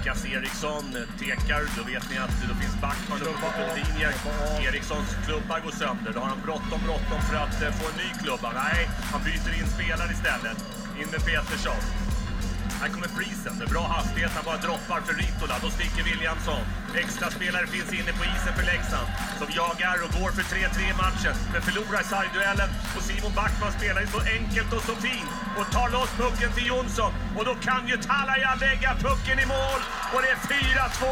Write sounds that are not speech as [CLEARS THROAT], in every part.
Lukas Eriksson tekar. Då vet ni att då finns Backman uppe på linjen. Erikssons klubba går sönder. Då har han bråttom, bråttom för att eh, få en ny klubba. Nej, han byter in spelare istället. In med Petersson. Här kommer prisen. med bra hastighet. Han bara droppar för Ritola. Då sticker Williamson. Extra spelare finns inne på isen för Leksand. Som jagar och går för 3-3 i matchen. Men förlorar sargduellen. Och Simon Backman spelar ju så enkelt och så fint. Och tar loss pucken till Jonsson. Och då kan ju Talaja lägga pucken i mål. Och det är 4-2.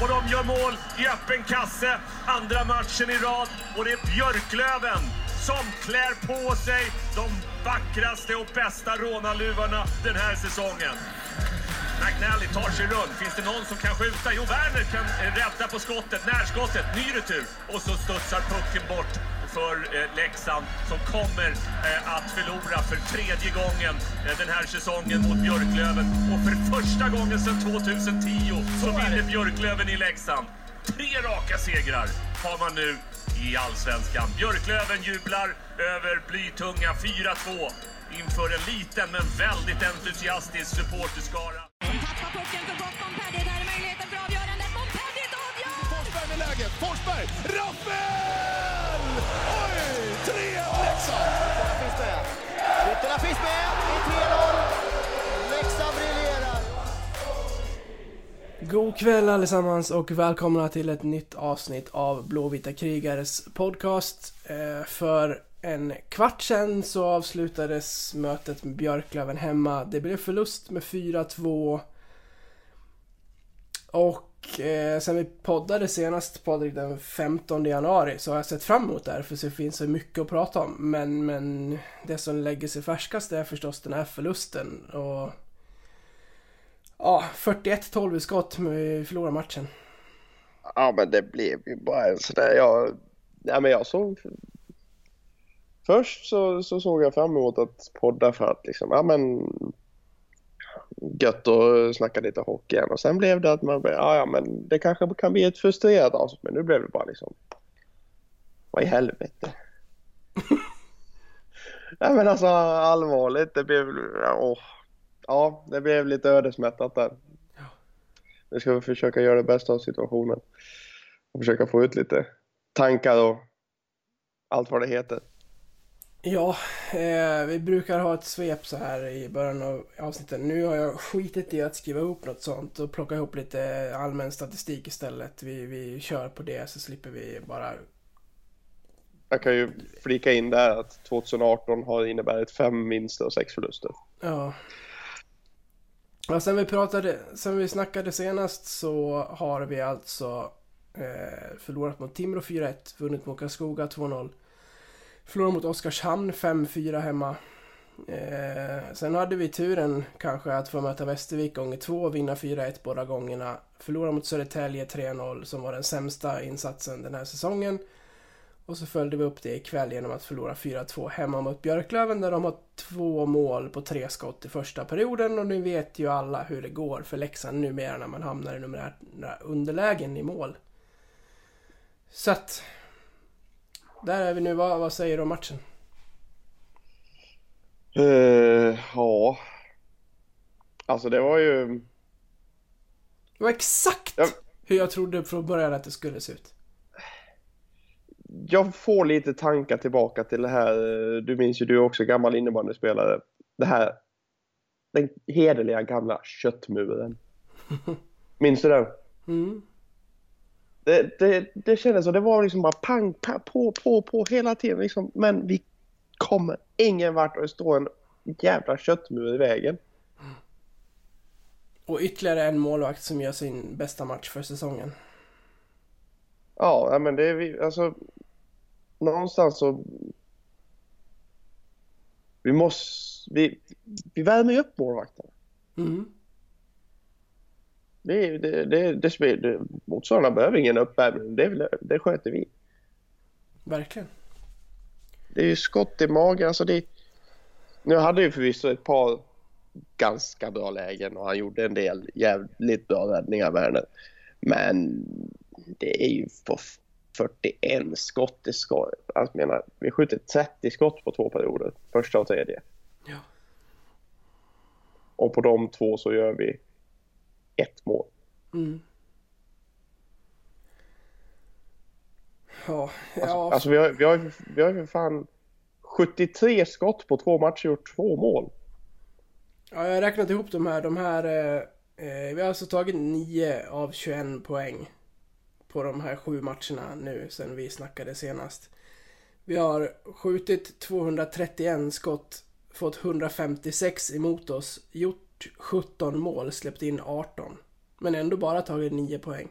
Och de gör mål i öppen kasse. Andra matchen i rad. Och det är Björklöven som klär på sig de vackraste och bästa rånarluvarna den här säsongen. McNally tar sig runt. Finns det någon som kan skjuta? Jo, Werner kan rädda på skottet. Närskottet. Ny retur. Och så studsar pucken bort för eh, Leksand som kommer eh, att förlora för tredje gången eh, den här säsongen mot Björklöven. Och för första gången sedan 2010 så vinner Björklöven i Leksand. Tre raka segrar har man nu i allsvenskan. Björklöven jublar över blytunga 4-2 inför en liten men väldigt entusiastisk supporterskara. Som tappar pucken för gott. Montpellier, där är möjligheten för avgörandet. Montpellier avgör! Forsberg med läget. Forsberg! Rappel! God kväll allesammans och välkomna till ett nytt avsnitt av Blåvita krigares podcast. Eh, för en kvart sedan så avslutades mötet med Björklöven hemma. Det blev förlust med 4-2. Och eh, sen vi poddade senast, Patrik, den 15 januari, så har jag sett fram emot det här för det finns så mycket att prata om. Men, men det som lägger sig färskast är förstås den här förlusten. Och Ja, 41-12 i skott, men vi förlorade matchen. Ja men det blev ju bara en sån där, jag, ja, men jag såg Först så, så såg jag fram emot att podda för att liksom, ja men gött att snacka lite hockey igen och sen blev det att man, ja ja men det kanske kan bli ett frustrerat avsnitt men nu blev det bara liksom, vad i helvete. [LAUGHS] ja men alltså allvarligt, det blev, åh, ja det blev lite ödesmättat där. Nu ska vi försöka göra det bästa av situationen och försöka få ut lite tankar och allt vad det heter. Ja, eh, vi brukar ha ett svep så här i början av avsnittet. Nu har jag skitit i att skriva ihop något sånt och plocka ihop lite allmän statistik istället. Vi, vi kör på det så slipper vi bara... Jag kan ju flika in där att 2018 har inneburit fem vinster och sex förluster. Ja. Ja, sen vi pratade, sen vi snackade senast så har vi alltså eh, förlorat mot Timrå 4-1, vunnit mot Karlskoga 2-0. Förlorat mot Oskarshamn 5-4 hemma. Eh, sen hade vi turen kanske att få möta Västervik gånger två och vinna 4-1 båda gångerna. Förlora mot Södertälje 3-0 som var den sämsta insatsen den här säsongen. Och så följde vi upp det ikväll genom att förlora 4-2 hemma mot Björklöven där de har två mål på tre skott i första perioden och nu vet ju alla hur det går för Leksand numera när man hamnar i numerära underlägen i mål. Så att... Där är vi nu. Vad, vad säger du om matchen? Uh, ja. Alltså det var ju... Det var exakt Ja. hur jag trodde från början att det skulle se ut. Jag får lite tankar tillbaka till det här. Du minns ju du är också gammal innebandyspelare. Det här. Den hederliga gamla köttmuren. [LAUGHS] Minns du den? Mm. Det, det, det kändes som det var liksom bara pang, pang på, på, på hela tiden liksom. Men vi kommer ingen vart och det står en jävla köttmur i vägen. Och ytterligare en målvakt som gör sin bästa match för säsongen. Ja, men det är vi, alltså någonstans så vi måste, vi, vi värmer ju upp målvakterna. Mm. Det, det, det, det, det, motståndarna behöver ingen uppvärmning, det, det sköter vi. Verkligen. Det är ju skott i magen, alltså det, nu hade ju förvisso ett par ganska bra lägen och han gjorde en del jävligt bra räddningar, Werner. Men det är ju på 41 skott skott. Alltså, jag menar, vi skjuter 30 skott på två perioder, första och tredje. Ja. Och på de två så gör vi ett mål. Mm. Ja, Alltså, ja. alltså vi, har, vi, har, ju- vi har ju för fan 73 skott på två matcher och gjort två mål. ja, jag har räknat ihop de här. De här eh, eh, vi har alltså tagit 9 av 21 poäng på de här sju matcherna nu sen vi snackade senast. Vi har skjutit 231 skott, fått 156 emot oss, gjort 17 mål, släppt in 18. Men ändå bara tagit 9 poäng.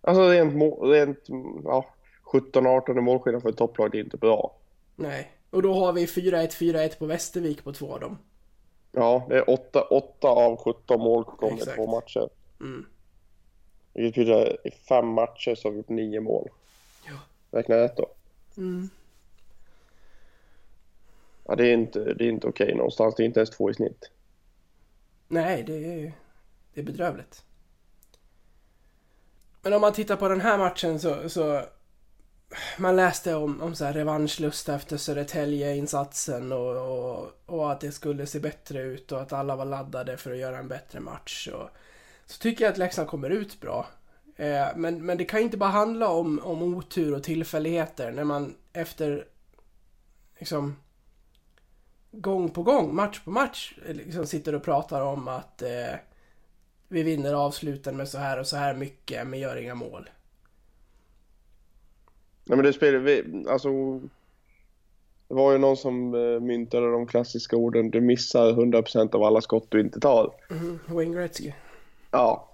Alltså rent, rent ja, 17-18 i målskillnad för ett topplag, det är inte bra. Nej. Och då har vi 4-1, 4-1 på Västervik på två av dem. Ja, det är 8, 8 av 17 mål kommer i två matcher. Mm. Vilket betyder i fem matcher så har vi gjort nio mål. Ja. Räknar jag rätt då? Mm. Ja, det är inte, det är inte okej någonstans. Det är inte ens två i snitt. Nej, det är, det är bedrövligt. Men om man tittar på den här matchen så... så man läste om, om så här revanschlust efter Södertälje-insatsen och, och, och att det skulle se bättre ut och att alla var laddade för att göra en bättre match. Och, så tycker jag att Leksand kommer ut bra. Eh, men, men det kan inte bara handla om, om otur och tillfälligheter när man efter liksom gång på gång, match på match, liksom sitter och pratar om att eh, vi vinner avsluten med så här och så här mycket, men gör inga mål. Nej, men det spelar vi, alltså. Det var ju någon som eh, myntade de klassiska orden. Du missar 100% av alla skott du inte tar. Mm, Wayne Gretzky. Ja.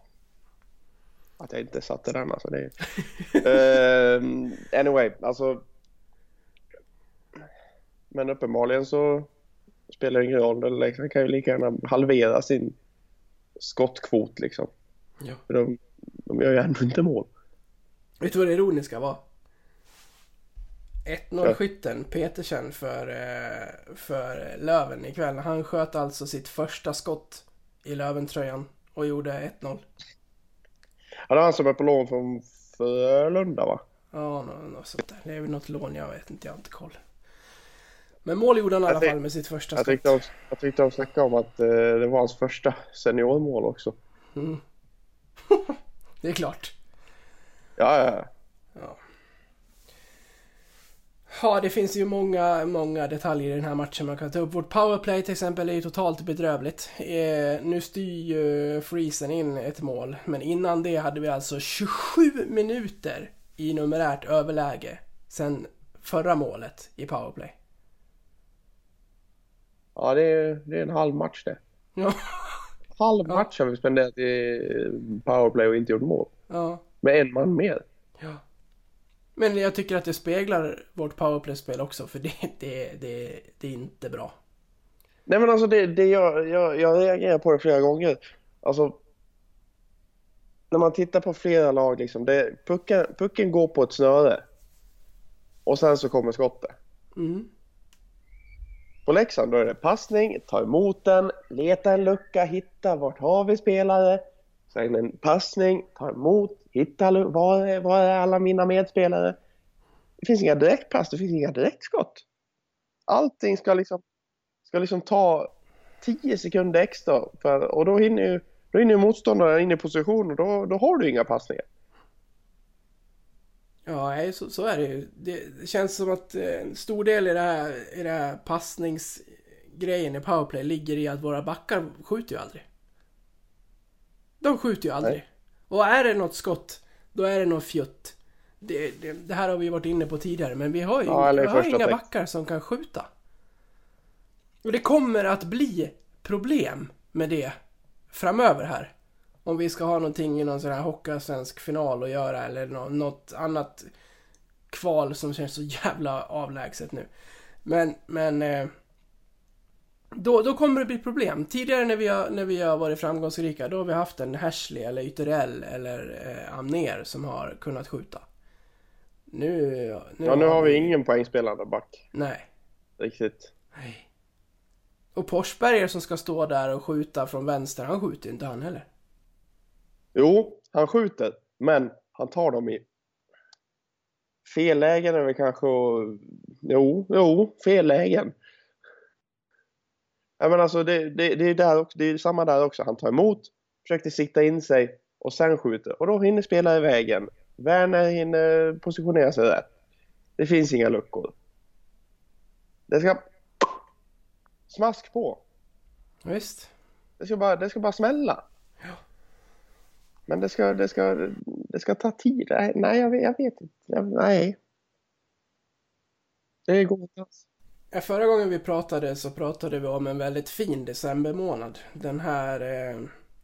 Att jag inte satte den alltså. Det är... Ehm, anyway, alltså. Men uppenbarligen så spelar det ingen roll. Eller Leksand kan ju lika gärna halvera sin skottkvot liksom. Ja. För de, de gör ju ändå inte mål. Vet du vad det ironiska var? 1-0 Ja. skytten Petersen för, eh, för Löven ikväll. Han sköt alltså sitt första skott i Löventröjan och gjorde 1-0. Ja, det är han som är på lån från Frölunda va? Ja, nå- något sånt där. Det är väl något lån, jag vet inte, jag har inte koll. Men mål gjorde han i Jag alla fall med sitt första Jag skott. tyckte, de, jag tyckte de snackade om att eh, det var hans första seniormål också. Mm. [LAUGHS] det är klart. Ja, ja. Ja, det finns ju många, många detaljer i den här matchen man kan ta upp. Vårt powerplay till exempel är ju totalt bedrövligt. Eh, nu styr ju Friesen in ett mål, men innan det hade vi alltså 27 minuter i numerärt överläge sen förra målet i powerplay. ja det, är, det är en halv match det. Ja, Halv match har vi spenderat i powerplay och inte gjort mål. ja, Med en man mer. Men jag tycker att det speglar vårt powerplay-spel också, för det, [LAUGHS] det, det, det är inte bra. Nej men alltså det, det jag, jag, jag reagerar på det flera gånger. Alltså. När man tittar på flera lag liksom. Det, pucken, pucken går på ett snöre. Och sen så kommer skottet. Mm. På Leksand då är det passning, ta emot den, leta en lucka, hitta vart har vi spelare. Sen en passning, ta emot, hitta var är, var är alla mina medspelare. Det finns inga direktpass, det finns inga direktskott. Allting ska liksom, ska liksom ta 10 sekunder extra för, och då hinner ju då hinner motståndaren in i position och då, då har du inga passningar. Ja, så, så är det ju. Det, det känns som att eh, en stor del i det här, i det här passningsgrejen i powerplay ligger i att våra backar skjuter ju aldrig. De skjuter ju aldrig. Nej. Och är det något skott, då är det något fjutt. Det, det, det här har vi varit inne på tidigare, men vi har ju Ja, vi har inga backar som kan skjuta. Och det kommer att bli problem med det framöver här. Om vi ska ha någonting i någon sån här hockeyallsvensk final att göra eller nå- något annat kval som känns så jävla avlägset nu. Men, men... Då, då kommer det bli problem. Tidigare när vi, har, när vi har varit framgångsrika, då har vi haft en Hashley eller Ytterell eller eh, Amner som har kunnat skjuta. Nu... Ja, nu har vi ingen poängspelande back Nej. riktigt. Nej. Och Forsberger som ska stå där och skjuta från vänster, han skjuter ju inte han heller. Jo, han skjuter, men han tar dem i fel lägen är väl kanske Jo, jo, fel lägen. Ja, men alltså det, det, det är där också, det är samma där också. Han tar emot, försökte sikta in sig och sen skjuter. Och då hinner spela i vägen. Werner hinner positionera sig rätt. Det finns inga luckor. Det ska smask på. Visst. Det ska bara, det ska bara smälla. Men det ska, det ska, det ska ta tid. Nej, nej jag, vet, jag vet inte. Jag, nej. Det går inte alls. Förra gången vi pratade så pratade vi om en väldigt fin decembermånad. Den här eh,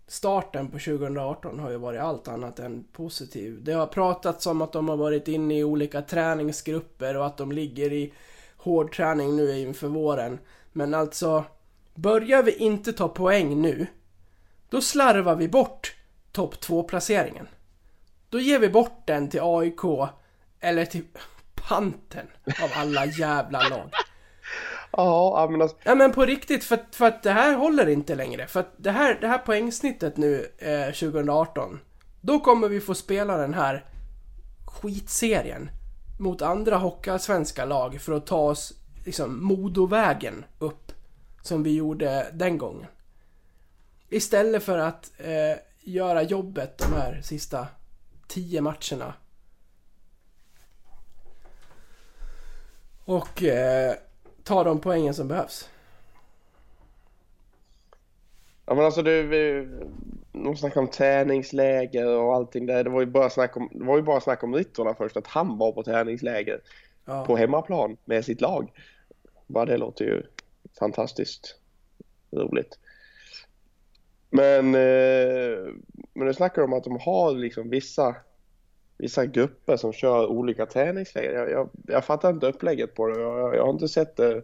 starten på 2018 har ju varit allt annat än positiv. Det har pratats om att de har varit inne i olika träningsgrupper och att de ligger i hård träning nu inför våren. Men alltså, börjar vi inte ta poäng nu, då slarvar vi bort topp 2-placeringen. Då ger vi bort den till AIK eller till [LAUGHS] Panten av alla jävla lag. Ja, men alltså, Ja men på riktigt, för, att- för att det här håller inte längre. För att det här, det här poängsnittet nu eh, 2018, då kommer vi få spela den här skitserien mot andra hockeyallsvenska lag för att ta oss liksom Modovägen upp som vi gjorde den gången. Istället för att eh, göra jobbet de här sista tio matcherna. Och eh, ta de poängen som behövs. ja, men alltså vi, de snackade om träningsläger och allting där. Det var ju bara snack om, det var ju bara snack om Rittorna först, att han var på träningsläger Ja. på hemmaplan med sitt lag. Bara det låter ju fantastiskt roligt. Men, eh, men nu snackar de om att de har liksom vissa, vissa grupper som kör olika träningsläger. Jag, jag, jag fattar inte upplägget på det. Jag, jag har inte sett, det,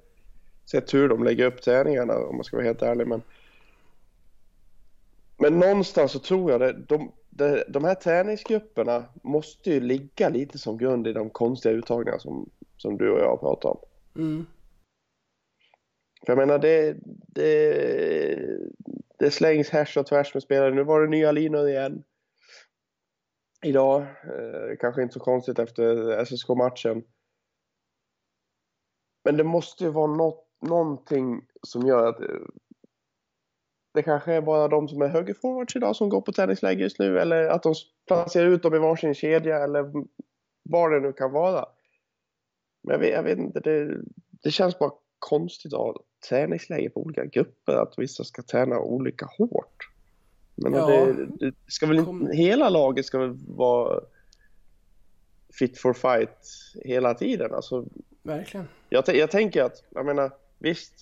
sett hur de lägger upp träningarna om man ska vara helt ärlig. Men, men någonstans så tror jag det, de, de, de här träningsgrupperna måste ju ligga lite som grund i de konstiga uttagningar som, som du och jag pratar om. Mm. För jag menar det, det, det slängs härs och tvärs med spelare. Nu var det nya linor igen. Idag. Eh, kanske inte så konstigt efter SSK-matchen. Men det måste ju vara något, någonting som gör att eh, det kanske är bara de som är högerforwards idag som går på träningsläger just nu. Eller att de placerar ut dem i varsin kedja eller vad det nu kan vara. Men jag vet, jag vet inte, det, det känns bara konstigt att ha träningsläger på olika grupper. Att vissa ska träna olika hårt. Men Ja. det, det ska väl inte, Kom- hela laget ska väl vara fit for fight hela tiden. Alltså, Verkligen. jag, jag tänker att, jag menar, visst.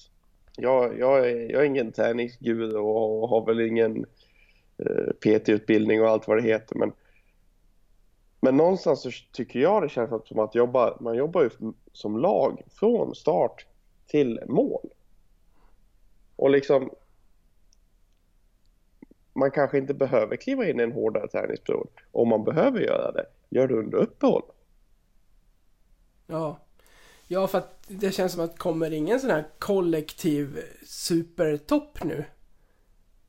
Jag, jag, är, jag är ingen träningsguru och har väl ingen eh, PT-utbildning och allt vad det heter. Men, men någonstans så tycker jag det känns som att jobba, man jobbar ju som lag från start till mål. Och liksom man kanske inte behöver kliva in i en hårdare träningsperiod. Om man behöver göra det, gör det under uppehåll. Ja. Ja, för att det känns som att kommer ingen sån här kollektiv supertopp nu.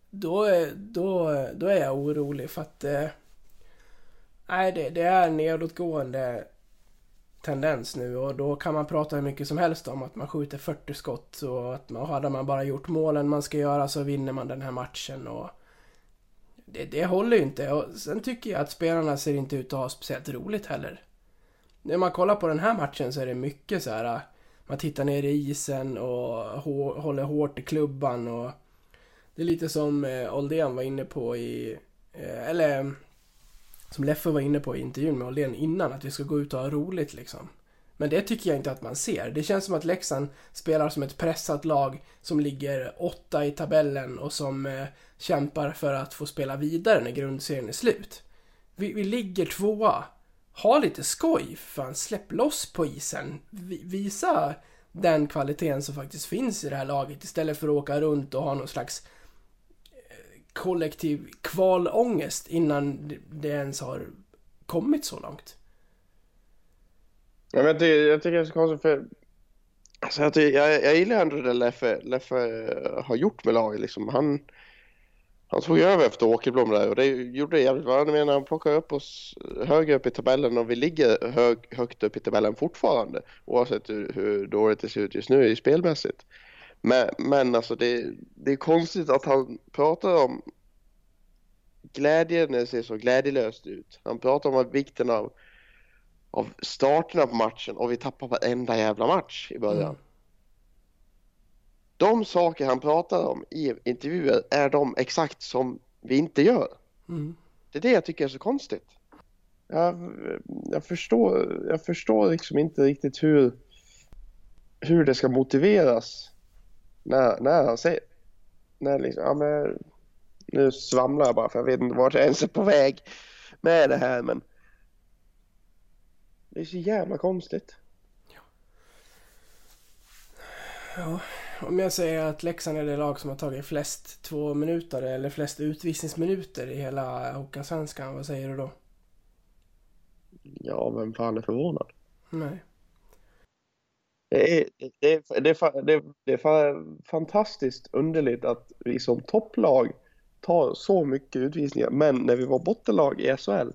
Då är, då, då är jag orolig för att... Eh, nej, det, det är nedåtgående tendens nu och då kan man prata hur mycket som helst om att man skjuter 40 skott och att man, hade man bara gjort målen man ska göra så vinner man den här matchen och... Det, det håller ju inte och sen tycker jag att spelarna ser inte ut att ha speciellt roligt heller. När man kollar på den här matchen så är det mycket så här. Äh, man tittar ner i isen och hå- håller hårt i klubban och det är lite som eh, Oldén var inne på i, eh, eller som Leffe var inne på i intervjun med Oldén innan, att vi ska gå ut och ha roligt liksom. Men det tycker jag inte att man ser. Det känns som att Leksand spelar som ett pressat lag som ligger åtta i tabellen och som eh, kämpar för att få spela vidare när grundserien är slut. Vi, vi ligger tvåa. Ha lite skoj, fan släpp loss på isen. Vi, visa den kvaliteten som faktiskt finns i det här laget istället för att åka runt och ha någon slags eh, kollektiv kvalångest innan det- ens har kommit så långt. Ja, men jag tycker det är så konstigt för alltså, jag, tycker- jag, jag gillar ändå det Leffe, Leffe har gjort med laget. Liksom. Han, han tog över efter Åkerblom där och det gjorde det jävligt bra. Jag menar, han plockar upp oss högre upp i tabellen och vi ligger hög, högt upp i tabellen fortfarande. Oavsett hur, hur dåligt det ser ut just nu i spelmässigt. Men, men alltså det, det är konstigt att han pratar om glädje när det ser så glädjelöst ut. Han pratar om vikten av, av starterna på matchen och vi tappar varenda jävla match i början. Mm. De saker han pratar om i intervjuer är de exakt som vi inte gör. Mm. Det är det jag tycker är så konstigt. Jag, jag, förstår, jag förstår liksom inte riktigt hur, hur det ska motiveras när, när han säger... När liksom, ja, men, nu svamlar jag bara för jag vet inte vart jag ens är på väg med det här men det är så jävla konstigt. Ja, om jag säger att Leksand är det lag som har tagit flest två minuter eller flest utvisningsminuter i hela Hockeyallsvenskan, vad säger du då? Ja, vem fan är förvånad? Nej. Det är, det, är, det, är, det, är, det är fa- fantastiskt underligt att vi som topplag tar så mycket utvisningar. Men när vi var bottenlag i SHL,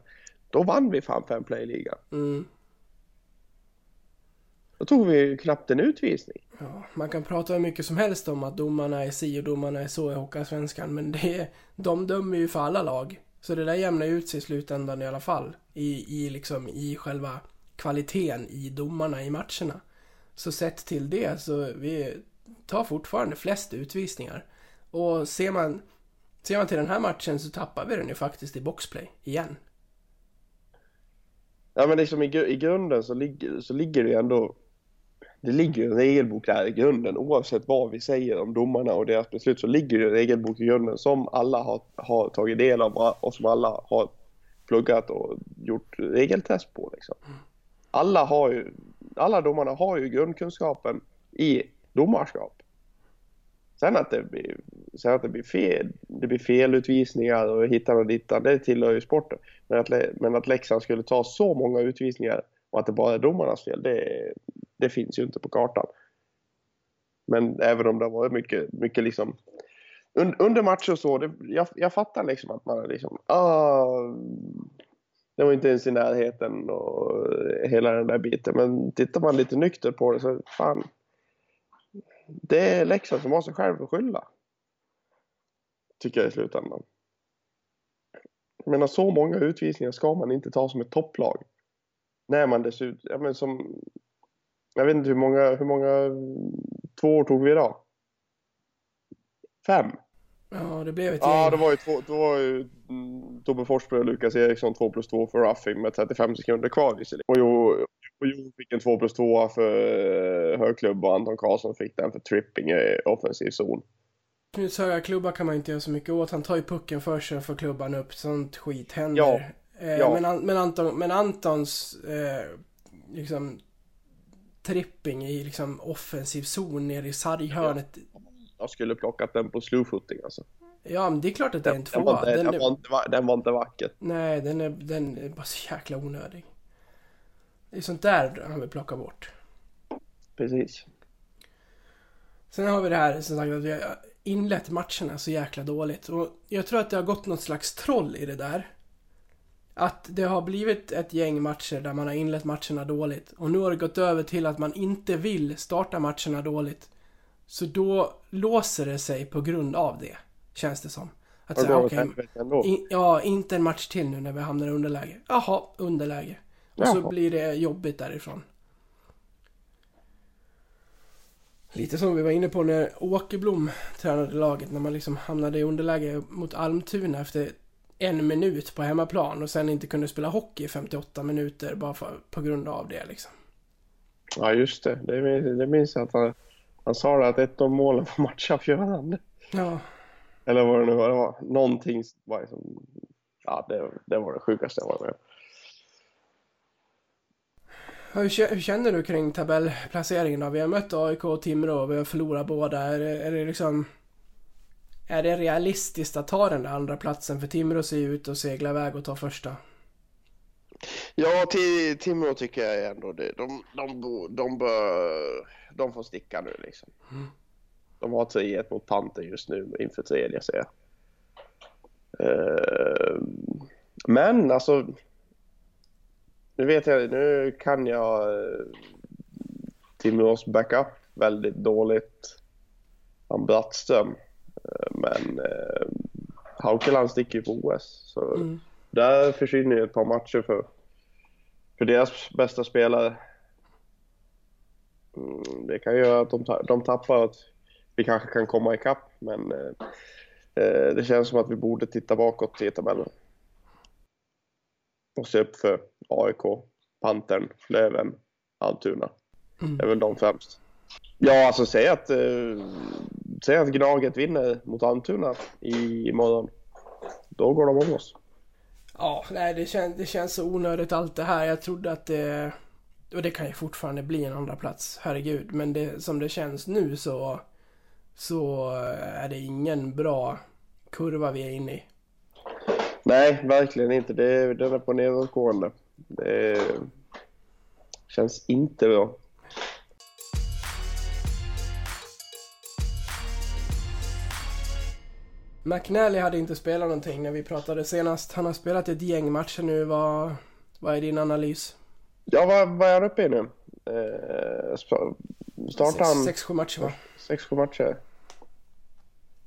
då vann vi fan fem play-ligan. Mm. Då tog vi knappt en utvisning. Ja, man kan prata hur mycket som helst om att domarna är si och domarna är så i Hockeyallsvenskan, men det är, de dömer ju för alla lag. Så det där jämnar ju ut sig i slutändan i alla fall. I, i, liksom, I själva kvaliteten i domarna i matcherna. Så sett till det så vi tar fortfarande flest utvisningar. Och ser man, ser man till den här matchen så tappar vi den ju faktiskt i boxplay igen. Ja men liksom i, i grunden så ligger, så ligger det ju ändå det ligger en regelbok där i grunden oavsett vad vi säger om domarna och deras beslut så ligger det en regelbok i grunden som alla har, har tagit del av och som alla har pluggat och gjort regeltest på liksom. Alla har ju, alla domarna har ju grundkunskapen i domarskap. Sen att det blir, sen att det blir fel, det blir felutvisningar och hittan och dittan, det tillhör ju sporten. Men att, men att Leksand skulle ta så många utvisningar och att det bara är domarnas fel, det, det finns ju inte på kartan. Men även om det har varit mycket, mycket liksom un, under matcher och så, det, jag, jag fattar liksom att man är liksom, ah, det var inte ens i närheten och hela den där biten. Men tittar man lite nykter på det så fan, det är Leksand som har sig själv att skylla. Tycker jag i slutändan. Jag menar så många utvisningar ska man inte ta som ett topplag. När man dessutom, ja men som, jag vet inte hur många, hur många två år tog vi idag? Fem? Ja, det blev ett Ja, gäng. det var ju, två, det var ju mm, Tobbe Forsberg och Lukas Eriksson 2 plus 2 för roughing med 35 sekunder kvar visserligen. Och Jo, och jo fick en 2 plus 2 för högklubb och Anton Karlsson fick den för tripping i offensiv zon. Knuts höga klubba kan man inte göra så mycket åt. Han tar ju pucken för sig och får klubban upp. Sånt skit händer. Ja, ja. Men, men, Anton, men Antons eh, liksom tripping i liksom offensiv zon nere i sarghörnet. Jag skulle plockat den på slowfooting alltså. Ja, men det är klart att det är en Den var, tvåa. inte, Den den, var inte, den var inte vacker. nej, den är, den är bara så jäkla onödig. Det är sånt där han vill plocka bort. Precis. Sen har vi det här som sagt att vi har inlett matcherna så jäkla dåligt. Och jag tror att det har gått något slags troll i det där. Att det har blivit ett gäng matcher där man har inlett matcherna dåligt. Och nu har det gått över till att man inte vill starta matcherna dåligt. Så då låser det sig på grund av det. Känns det som. Att säga, ändå. in, ja, inte en match till nu när vi hamnar i underläge. Jaha, underläge. Och så Jaha. blir det jobbigt därifrån. Lite som vi var inne på när Åkerblom tränade laget när man liksom hamnade i underläge mot Almtuna efter en minut på hemmaplan och sen inte kunde spela hockey i 58 minuter bara för, på grund av det liksom. Ja just det, det minns, det minns jag att han, han sa det att ett av målen var matchavgörande. Ja, Eller vad det nu var. Det var någonting var liksom, ja det, det var det sjukaste jag varit med hur, hur känner du kring tabellplaceringen då? Vi har mött AIK och Timrå och vi har förlorat båda. Är det, är det liksom... Är det realistiskt att ta den där andra platsen För Timrå ser ju ut att segla iväg och ta första. Ja, till Timrå tycker jag ändå det. De, de, de bör... De får sticka nu liksom. De har 3-1 mot Panter just nu inför tredje ser jag. Eh, Men alltså... Nu vet jag, nu kan jag eh, Timrås backup väldigt dåligt. Han Brattström. Eh, Men eh, Haukeland sticker ju på OS. Så Mm. där försvinner ju ett par matcher för, för deras bästa spelare. Mm, det kan göra att de, de tappar att vi kanske kan komma ikapp men eh, eh, det känns som att vi borde titta bakåt i tabellen. Och se upp för AIK, Pantern, Löven, Almtuna. Mm. Det är väl de främst. Ja, alltså säg att, eh, säg att Gnaget vinner mot Almtuna i morgon. Då går de om oss. Ja, nej det, kän, det känns så onödigt allt det här. Jag trodde att det... Och det kan ju fortfarande bli en andra plats, herregud. Men det, som det känns nu så... Så är det ingen bra kurva vi är inne i. Nej, verkligen inte. Det, den är på nedåtgående. Det känns inte bra. McNally hade inte spelat någonting när vi pratade senast. Han har spelat ett gäng matcher nu. Vad, vad är din analys? Ja, vad, vad är han uppe i nu? Eh, startar han Sex, sju matcher va? sex, sju matcher?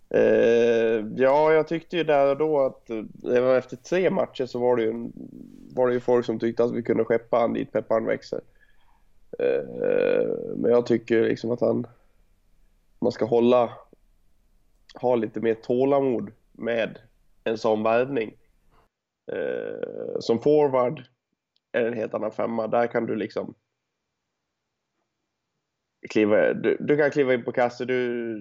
Eh, ja, jag tyckte ju där och då att eh, redan efter tre matcher så var det ju, en, var det ju folk som tyckte att vi kunde skeppa han dit pepparen växer. Eh, men jag tycker liksom att han, man ska hålla, ha lite mer tålamod med en sån värvning. Eh, som forward är det en helt annan femma. Där kan du liksom kliva, du, du kan kliva in på kasse. Du,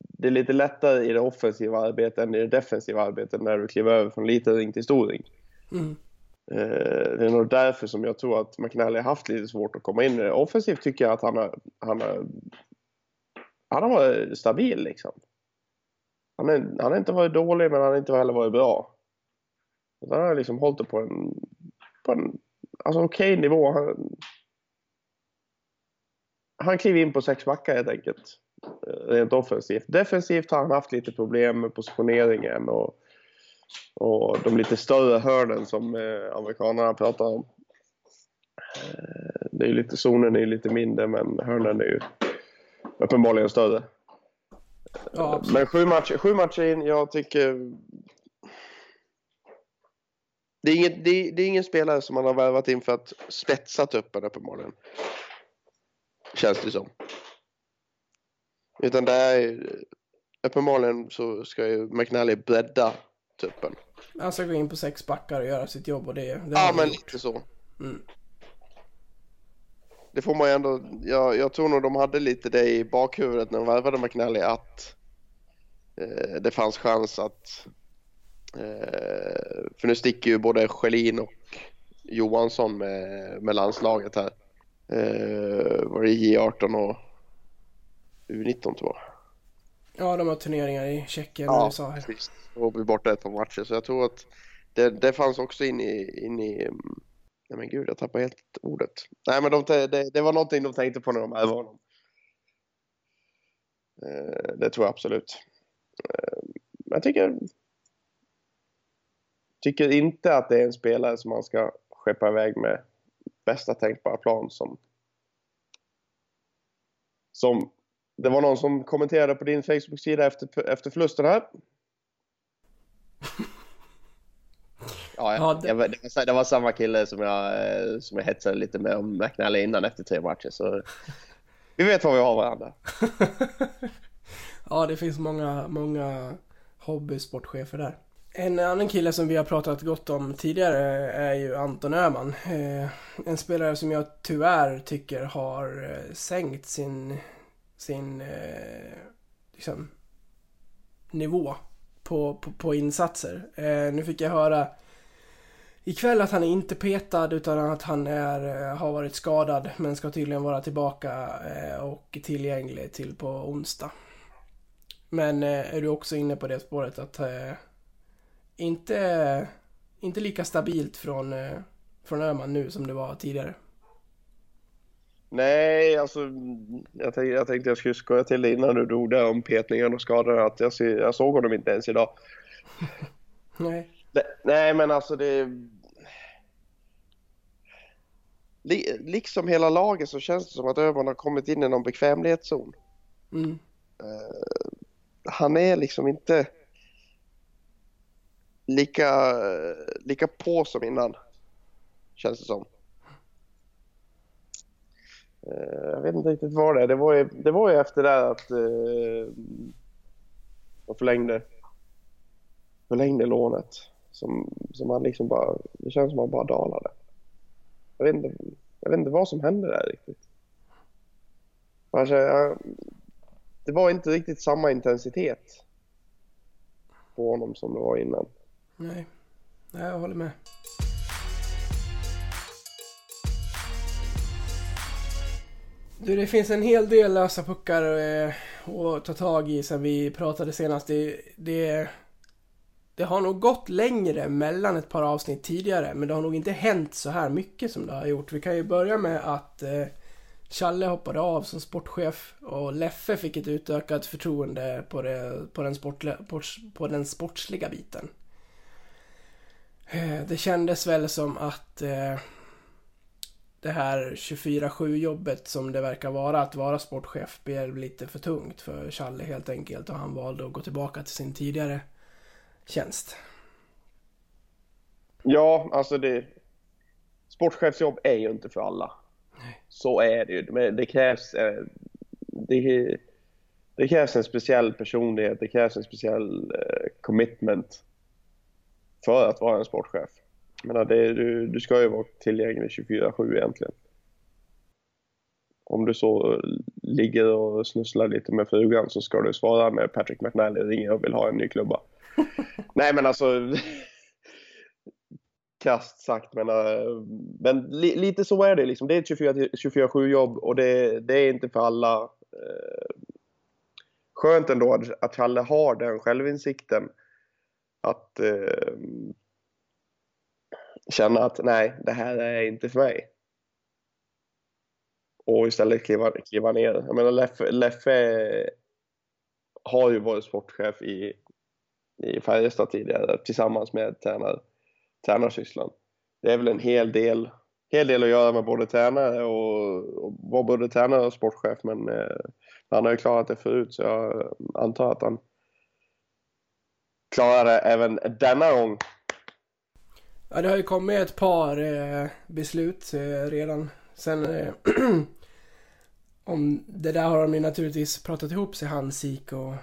det är lite lättare i det offensiva arbetet än i det defensiva arbetet när du kliver över från liten ring till stor ring. Mm. Eh, det är nog därför som jag tror att McNally har haft lite svårt att komma in i det. Offensivt tycker jag att han har, han har, han har varit stabil liksom. Han har, han har inte varit dålig men han har inte heller varit bra. Utan han har liksom hållit det på en, på en alltså okej nivå. Han, han kliver in på sex backar helt enkelt. Eh, rent offensivt. Defensivt har han haft lite problem med positioneringen och, och de lite större hörnen som eh, amerikanerna pratar om. Eh, det är lite, zonen är ju lite mindre men hörnen är ju uppenbarligen större. Ja, absolut. Men sju matcher, sju matcher in, jag tycker... Det är, inget, det, är, det är ingen spelare som man har värvat in för att spetsa truppen uppenbarligen. Känns det som. Utan det är... Uppenbarligen så ska ju McNally bredda truppen. Han ska gå in på sex backar och göra sitt jobb och det, det Ja, men gjort. lite så. Mm. Det får man ju ändå... Jag, jag tror nog de hade lite det i bakhuvudet när de värvade McNally att eh, det fanns chans att... Eh, för nu sticker ju både Schelin och Johansson med, med landslaget här. Eh, var det J18 och U19 tror jag. Ja, de har turneringar i Tjeckien och Ja, USA här. precis. Och blir borta ett par matcher. Så jag tror att det, det fanns också in i, in i... Nej men gud, jag tappade helt ordet. Nej men de, det, det var någonting de tänkte på när de ärvde honom. Eh, det tror jag absolut. Men jag tycker... Tycker inte att det är en spelare som man ska skeppa iväg med bästa tänkbara plan som... Som... Det var någon som kommenterade på din Facebook-sida efter, efter förlusten här. [LAUGHS] Ja, Ja, ja, det- det... var, det, var, det var samma kille som jag, eh, som jag hetsade lite med om McNally innan efter tre matcher. Så [LAUGHS] vi vet var vi har varandra. [LAUGHS] Ja, det finns många, många hobbysportchefer där. En annan kille som vi har pratat gott om tidigare är ju Anton Öhman. Eh, en spelare som jag tyvärr tycker har eh, sänkt sin, sin liksom, nivå på, på, på insatser. Nu fick jag höra ikväll att han är inte petad utan att han är, eh, har varit skadad men ska tydligen vara tillbaka eh, och tillgänglig till på onsdag. Men eh, är du också inne på det spåret att inte, inte lika stabilt från, från Öhman nu som det var tidigare? Nej, alltså jag tänkte, jag tänkte jag skulle skoja till det innan du drog där om petningen och skadorna. Att jag, jag såg honom inte ens idag. [LAUGHS] Nej. Nej, men alltså det... Li, liksom hela laget så känns det som att Öhman har kommit in i någon bekvämlighetszon. Mm. han är liksom inte... lika, lika på som innan. Känns det som. Eh, Jag vet inte riktigt vad det är. Det var ju, det var ju efter det att eh, de förlängde, förlängde lånet. Som, som man liksom bara, det känns som man bara dalade. Jag vet inte, jag vet inte vad som hände där riktigt. Alltså, jag, det var inte riktigt samma intensitet på honom som det var innan. Nej, Nej jag håller med. Du, det finns en hel del lösa puckar eh, att ta tag i sen vi pratade senast. Det, det, det har nog gått längre mellan ett par avsnitt tidigare, men det har nog inte hänt så här mycket som det har gjort. Vi kan ju börja med att eh, Challe hoppade av som sportchef och Leffe fick ett utökat förtroende på, det, på, den, sportle, på, på den sportsliga biten. Eh, Det kändes väl som att eh, det här 24-7 jobbet som det verkar vara att vara sportchef blev lite för tungt för Challe helt enkelt och han valde att gå tillbaka till sin tidigare tjänst. Ja, alltså det... Sportchefsjobb är ju inte för alla. Så är det ju. Men det krävs... eh, Det, det krävs en speciell personlighet, det krävs en speciell eh, commitment för att vara en sportchef. Menar, det, du, du ska ju vara tillgänglig 24-7 egentligen. Om du så ligger och snusslar lite med frugan så ska du svara när Patrick McNally ringer och vill ha en ny klubba. [LAUGHS] Nej men alltså... [LAUGHS] Krasst sagt men, eh, men li, lite så är det liksom. Det är ett 24-7 jobb och det, det är inte för alla. Eh, skönt ändå att, att Challe har den självinsikten. Att eh, känna att nej, det här är inte för mig. Och istället kliva, kliva ner. Jag menar Leffe, Leffe har ju varit sportchef i, i Färjestad tidigare tillsammans med tränar, tränarsysslan. Det är väl en hel del, hel del att göra med både tränare och, och var både tränare och sportchef men eh, han har ju klarat det förut så jag antar att han klarar det även denna gång. Ja, det har ju kommit ett par eh, beslut eh, redan. Sen eh, [CLEARS THROAT] om det där har de ju naturligtvis pratat ihop sig, han, Sik och,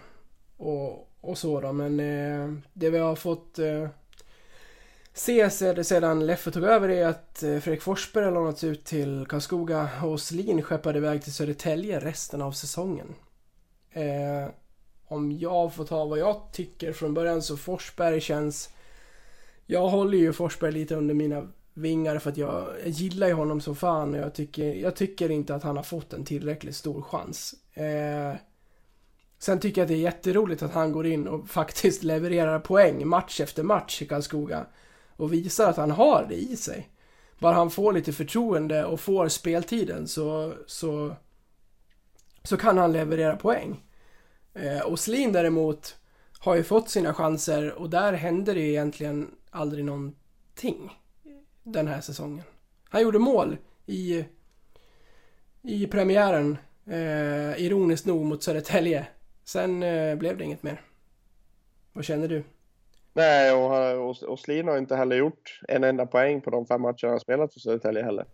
och, och så då. Men eh, det vi har fått eh, se sedan Leffe tog över är att eh, Fredrik Forsberg har lånats ut till Karlskoga och Slin skeppade iväg till Södertälje resten av säsongen. Eh, om jag får ta vad jag tycker från början så Forsberg känns jag håller ju Forsberg lite under mina vingar för att jag, jag gillar ju honom så fan och jag tycker, jag tycker inte att han har fått en tillräckligt stor chans. Eh, sen tycker jag att det är jätteroligt att han går in och [LAUGHS] faktiskt levererar poäng match efter match i Karlskoga och visar att han har det i sig. Bara han får lite förtroende och får speltiden så, så, så kan han leverera poäng. Eh, och Slin däremot har ju fått sina chanser och där händer det egentligen aldrig någonting den här säsongen. Han gjorde mål i, i premiären, eh, ironiskt nog mot Södertälje. Sen eh, blev det inget mer. Vad känner du? Nej, och, han- och, och Slin har inte heller gjort en enda poäng på de fem matcher han spelat för Södertälje heller.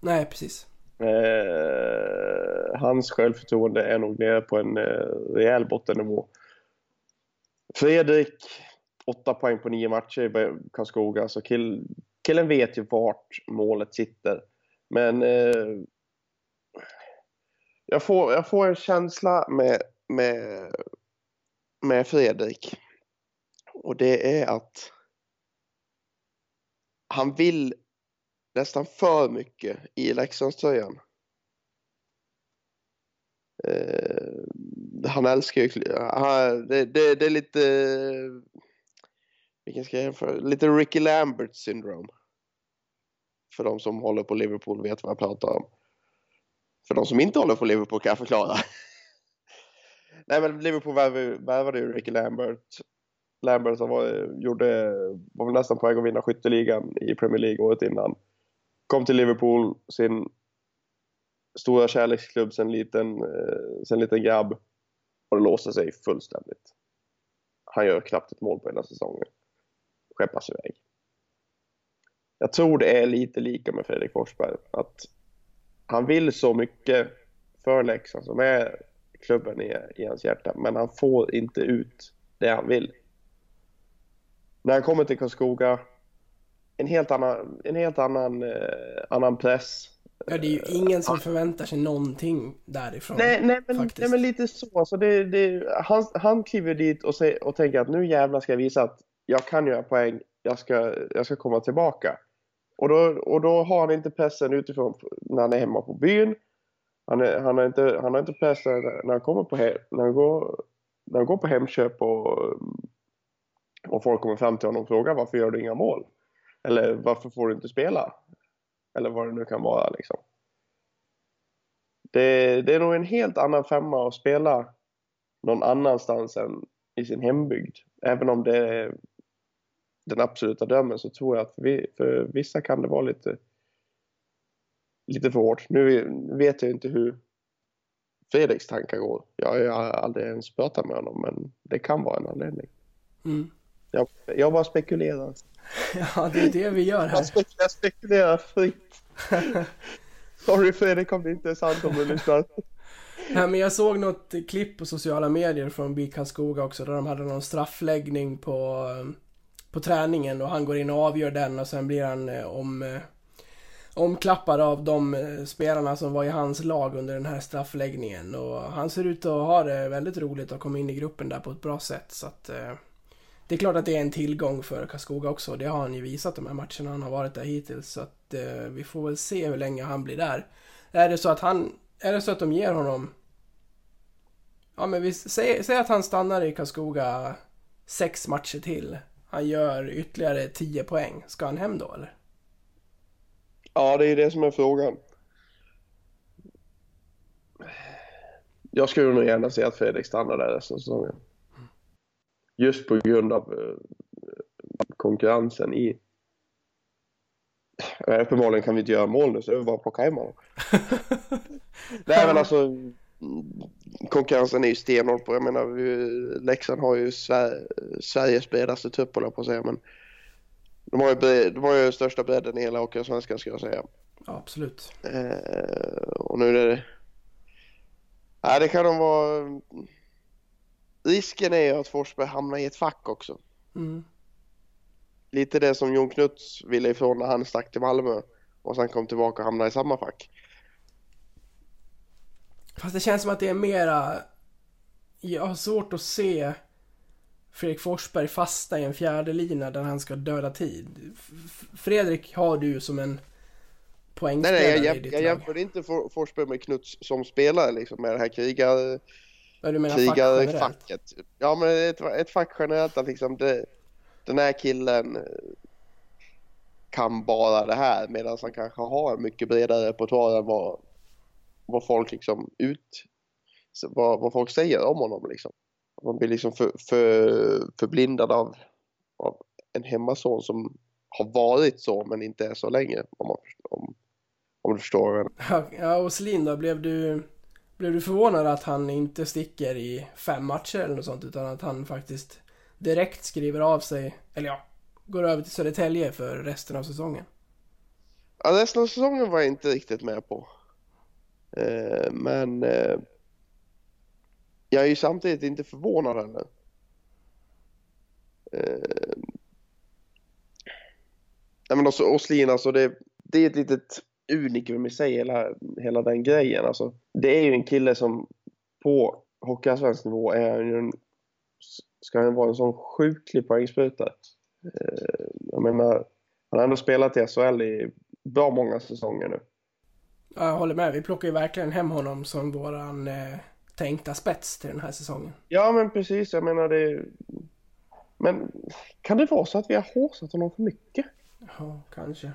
Nej, precis. Eh, hans självförtroende är nog nere på en eh, rejäl bottennivå. Fredrik, åtta poäng på nio matcher i Karlskoga, så kill, killen vet ju vart målet sitter. Men eh, jag, får, jag får en känsla med, med, med Fredrik. Och det är att han vill nästan för mycket i Leksandströjan. Eh, han älskar ju... Han, det, det, det är lite... Vilken ska jag jämföra? Lite Ricky Lambert syndrome. För de som håller på Liverpool vet vad jag pratar om. För de som inte håller på Liverpool kan jag förklara. [LAUGHS] Nej men Liverpool värvade ju Ricky Lambert. Lambert som var, gjorde, var väl nästan på väg att vinna skytteligan i Premier League året innan. Kom till Liverpool, sin stora kärleksklubb sen liten, eh, sen liten grabb. Och det låste sig fullständigt. Han gör knappt ett mål på hela säsongen. skeppas iväg. Jag tror det är lite lika med Fredrik Forsberg. Att han vill så mycket för Leksand som är klubben i, i hans hjärta. Men han får inte ut det han vill. När han kommer till Karlskoga, en helt annan, en helt annan, eh, annan press. Ja, det är ju ingen som förväntar sig någonting därifrån. Nej, nej, men, faktiskt. nej men lite så. Alltså det, det, han, han kliver dit och, säger, och tänker att nu jävlar ska jag visa att jag kan göra poäng, jag ska, jag ska komma tillbaka. Och då, och då har han inte pressen utifrån när han är hemma på byn. Han, är, han, har, inte, han har inte pressen när han, kommer på, he- när han, går, när han går på Hemköp och, mm, och folk kommer fram till honom och frågar varför gör du inga mål? Eller varför får du inte spela? Eller vad det nu kan vara liksom. Det, det är nog en helt annan femma att spela någon annanstans än i sin hembygd. Även om det är den absoluta drömmen så tror jag att vi, för vissa kan det vara lite, lite för hårt. Nu vet jag inte hur Fredriks tankar går. Jag har aldrig ens pratat med honom men det kan vara en anledning. Mm. Jag, jag bara spekulerar. [LAUGHS] Ja, det är det vi gör här. Jag spekulerar, jag spekulerar fritt. [LAUGHS] Sorry Fredrik om det inte är sant om du lyssnar. [LAUGHS] Nej, men jag såg något klipp på sociala medier från BIK Karlskoga också där de hade någon straffläggning på, på träningen och han går in och avgör den och sen blir han eh, om, eh, omklappad av de eh, spelarna som var i hans lag under den här straffläggningen och han ser ut att ha det väldigt roligt att komma in i gruppen där på ett bra sätt så att eh, det är klart att det är en tillgång för Karlskoga också. Det har han ju visat de här matcherna han har varit där hittills. Så att eh, vi får väl se hur länge han blir där. Är det så att han... Är det så att de ger honom... Ja men vi säger, säg att han stannar i Karlskoga sex matcher till. Han gör ytterligare 10 poäng. Ska han hem då eller? Ja, det är det som är frågan. Jag skulle nog gärna se att Fredrik stannar där resten av säsongen. Just på grund av eh, konkurrensen i... Uppenbarligen kan vi inte göra mål nu så det är bara att plocka hem honom. [LAUGHS] Nej men alltså konkurrensen är ju stenhård på. Jag menar Leksand har ju Sver Sveriges bredaste trupp på att säga men de har ju, de har ju största bredden i hela Hockeyallsvenskan ska jag säga. Ja, absolut. Eh, och nu är det... Nej, det kan nog vara... Risken är ju att Forsberg hamnar i ett fack också. Mm. Lite det som Jon Knuts ville ifrån när han stack till Malmö och sen kom tillbaka och hamnade i samma fack. Fast det känns som att det är mera... Jag har svårt att se Fredrik Forsberg fasta i en fjärde lina där han ska döda tid. Fredrik har du som en Nej, poängspelare nej, jag, i ditt jag lag. jämförde inte For, Forsberg med Knuts som spelare liksom med det här krigar, Vad du menar fack generellt? krigarfacket. Ja, men ett, ett fack generellt att liksom det, den här killen eh, kan bara det här medan han kanske har en mycket bredare repertoar än vad, vad folk liksom ut vad, vad folk säger om honom liksom. Man blir liksom för, för, förblindad av, av en hemmason som har varit så men inte är så länge om, man, om, om du förstår. vad jag Ja, och Selin då, blev du, blev du förvånad att han inte sticker i fem matcher eller något sånt utan att han faktiskt direkt skriver av sig, eller ja, går över till Södertälje för resten av säsongen? Ja, resten av säsongen var jag inte riktigt med på. Eh, men eh, jag är ju samtidigt inte förvånad heller. Eh, nej men alltså Åslin alltså det, det är ett litet unikum i sig hela, hela den grejen alltså. Det är ju en kille som på Hockeyallsvensk nivå är ju en, ska han vara en sån sjuklig poängspruta. Eh, jag menar, han har ändå spelat i SHL i bra många säsonger nu. Ja, jag håller med, vi plockar ju verkligen hem honom som våran eh, tänkta spets till den här säsongen. Ja, men precis. Jag menar det. Men kan det vara så att vi har håsat honom för mycket? Ja, kanske.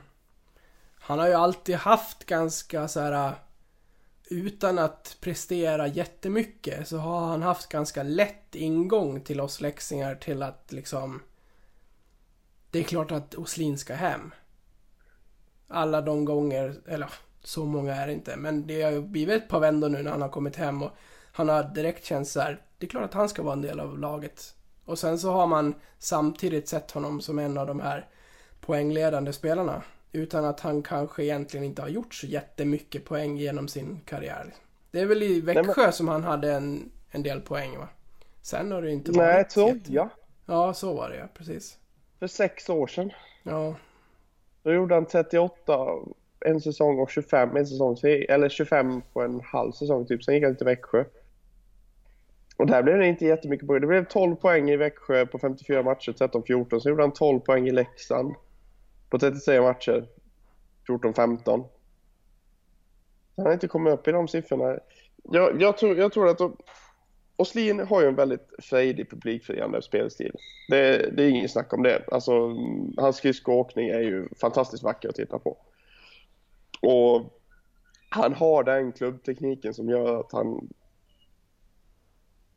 Han har ju alltid haft ganska så här äh, utan att prestera jättemycket så har han haft ganska lätt ingång till oss läxingar till att liksom det är klart att Oslin ska hem. Alla de gånger, eller så många är det inte, men det har ju blivit ett par vändor nu när han har kommit hem och han har direkt känt så här, det är klart att han ska vara en del av laget. Och sen så har man samtidigt sett honom som en av de här poängledande spelarna. Utan att han kanske egentligen inte har gjort så jättemycket poäng genom sin karriär. Det är väl i Växjö som han hade en, en del poäng va? Sen har det inte Nej, varit... tror jätte- jag. Ja, så var det ja, precis. För sex år sedan. Ja, Då gjorde han 38 en säsong och 25 en säsong. Eller 25 på en halv säsong typ. Sen gick han till Växjö. Och där blev det inte jättemycket poäng. Det blev 12 poäng i Växjö på 54 matcher, 13-14. Sen gjorde han 12 poäng i Leksand på 33 matcher, 14-15. Han har inte kommit upp i de siffrorna. Jag, jag, tror, jag tror att de, Åslin har ju en väldigt frejdig publikfriande spelstil. Det, det är inget snack om det. Alltså, hans skridskoåkning är ju fantastiskt vacker att titta på. Och han har den klubbtekniken som gör att han...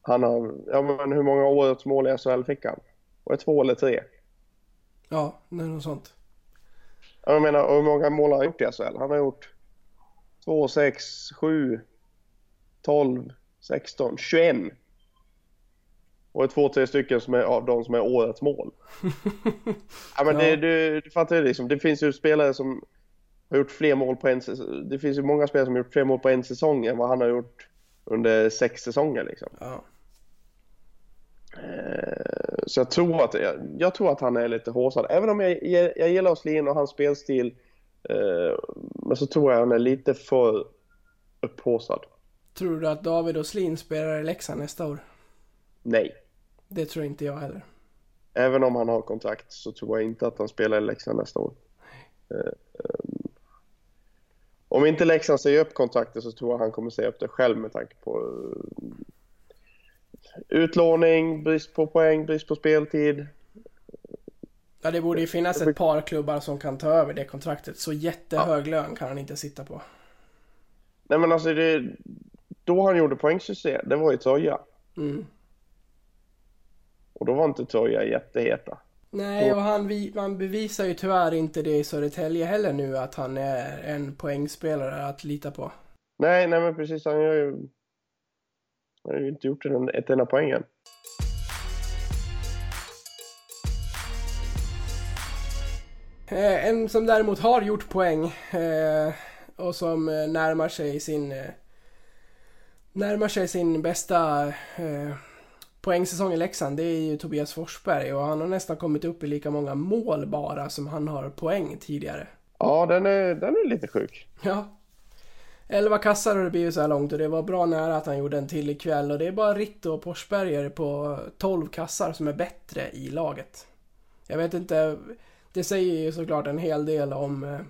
Han har... Ja, men hur många årets mål i SHL fick han? Var det två eller tre? ja, det är något sånt. Jag menar, hur många mål har han gjort i SHL? Han har gjort 2, 6, 7, 12, 16, 21. Och det är två, tre stycken som är av de som är årets mål. [LAUGHS] ja, men Ja. Det, du, du fattar ju liksom. Det finns ju spelare som har gjort fler mål på en säsong. Det finns ju många spelare som har gjort fler mål på en säsong än vad han har gjort under sex säsonger liksom. Ja. Eh, Så jag tror, att, jag, jag tror att han är lite håsad. Även om jag, jag, jag gillar Åslin och hans spelstil. Eh, men så tror jag han är lite för upphåsad. Tror du att David Åslin spelar i Leksand nästa år? Nej. Det tror inte jag heller. Även om han har kontrakt så tror jag inte att han spelar i Leksand nästa år. Eh, eh, Om inte Leksand säger upp kontraktet så tror jag han kommer säga upp det själv med tanke på eh, utlåning, brist på poäng, brist på speltid. Ja, det borde ju finnas ett par klubbar som kan ta över det kontraktet. Så jättehög lön kan han inte sitta på. Nej men alltså det, då han gjorde poängsystem, det var ju Troja. Mm. Och då var inte Troja jätteheta. Nej, och han, han bevisar ju tyvärr inte det i Södertälje heller nu att han är en poängspelare att lita på. Nej, nej men precis. Han har ju, han har ju inte gjort en, ett enda poäng än. Eh, en som däremot har gjort poäng eh, och som eh, närmar sig sin eh, närmar sig sin bästa poängsäsong i Leksand, det är ju Tobias Forsberg och han har nästan kommit upp i lika många mål bara som han har poäng tidigare. Ja, den är, den är lite sjuk. Ja. 11 kassar har det blivit så här långt och det var bra nära att han gjorde en till ikväll och det är bara Ritto och Porsberger på 12 kassar som är bättre i laget. Jag vet inte, det säger ju såklart en hel del om, eh,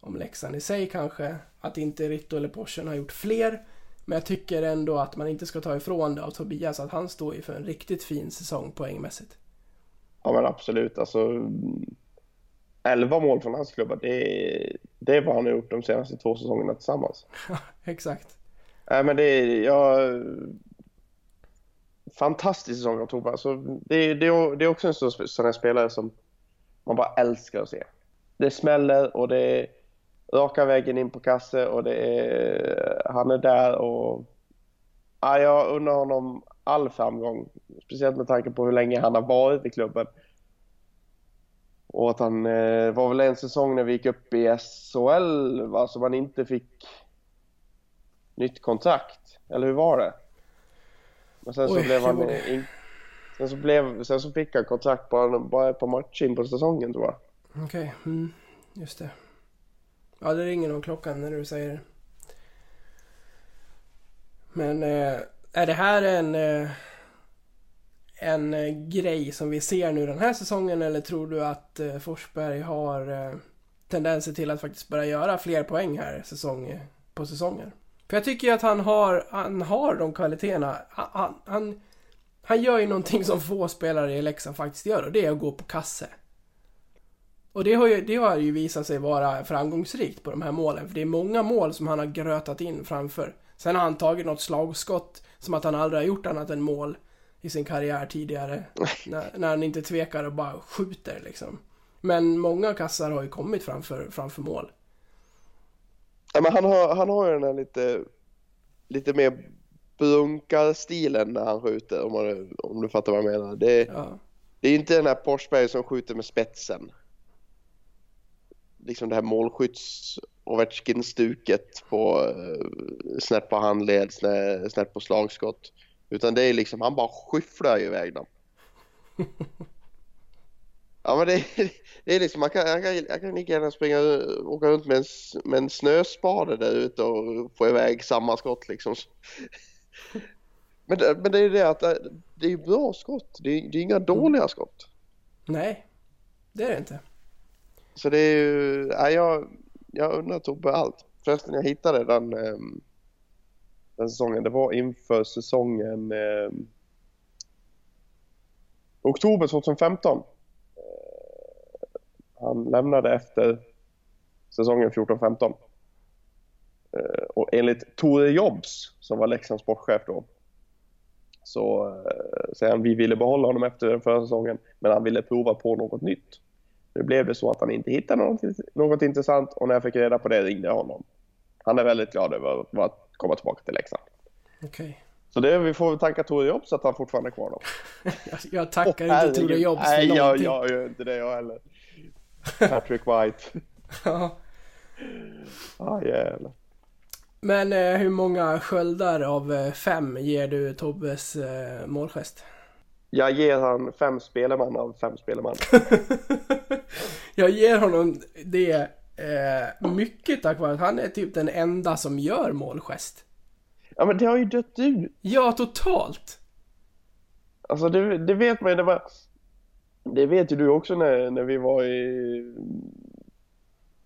om Leksand i sig kanske, att inte Ritto eller Porschen har gjort fler. Men jag tycker ändå att man inte ska ta ifrån det av Tobias att han står ju för en riktigt fin säsong poängmässigt. Ja men absolut. Alltså, 11 mål från hans klubba, det, är- det är vad han har gjort de senaste två säsongerna tillsammans. Exakt. Nej men det är, ja, fantastisk säsong av Tobbe. Alltså, det, det, det är också en sån, här spelare som man bara älskar att se. Det smäller och det är raka vägen in på kasse och det är, han är där och ja, jag undrar honom all framgång. Speciellt med tanke på hur länge han har varit i klubben. Och att han eh, var väl en säsong när vi gick upp i SHL va, så man inte fick nytt kontrakt. Eller hur var det? Men sen så Oj, blev han var- in, sen, så blev, sen så fick han kontrakt bara, bara ett par matcher in på säsongen tror jag. Okej, mm, just det. Ja, det ringer nog klockan när du säger det. Men eh, är det här en, eh, en eh, grej som vi ser nu den här säsongen eller tror du att eh, Forsberg har eh, tendenser till att faktiskt börja göra fler poäng här säsong på säsonger? För jag tycker ju att han har, han har de kvaliteterna. Han, han, han, han gör ju någonting som få spelare i Leksand faktiskt gör och det är att gå på kasse. Och det har, ju, det har ju visat sig vara framgångsrikt på de här målen. För det är många mål som han har grötat in framför. Sen har han tagit något slagskott som att han aldrig har gjort annat än mål i sin karriär tidigare. [LAUGHS] när, när han inte tvekar och bara skjuter liksom. Men många kassar har ju kommit framför, framför mål. Ja, men han, har, han har ju den här lite, lite mer brunkarstilen när han skjuter om, man, om du fattar vad jag menar. Det, Ja. det är inte den här Forsberg som skjuter med spetsen. Liksom det här målskytts Ovechkin-stuket på uh, snett på handled, snett på slagskott. Utan det är liksom, han bara skyfflar iväg dem. Ja men det, det är liksom, man kan, jag kan, lika gärna springa, åka runt med en, med en snöspade där ute och få iväg samma skott liksom. Men, det- men det är det att det- är bra skott, det är, det är inga dåliga skott. Nej, det är det inte. Så det är ju, ja, jag, jag undrar Tobbe allt. Förresten jag hittade den, ehm, den säsongen, det var inför säsongen eh, oktober 2015. Eh, Han lämnade efter säsongen 14-15. Eh, Och enligt Tore Jobs, som var Leksands sportchef då, så eh, säger han vi ville behålla honom efter den förra säsongen, men han ville prova på något nytt. Nu blev det så att han inte hittade något, något intressant och när jag fick reda på det ringde jag honom. Han är väldigt glad över att komma tillbaka till Leksand. Okej. Så det, vi får tacka Tore Jobs att han fortfarande är kvar då. [LAUGHS] Jag, tackar Åh, inte Tore. Jobs för Nej, jag, jag gör inte det jag heller. Patrick White. [LAUGHS] Ja. Ah, jävlar. Men eh, hur många sköldar av eh, fem ger du Tobbes eh, målgest? Jag ger han fem spelman av fem spelman. [LAUGHS] Jag ger honom det eh, mycket tack vare att han är typ den enda som gör målgest. Ja men det har ju dött ut. Ja, totalt! Alltså det, det vet man ju. Det, var, det vet ju du också när, när vi var i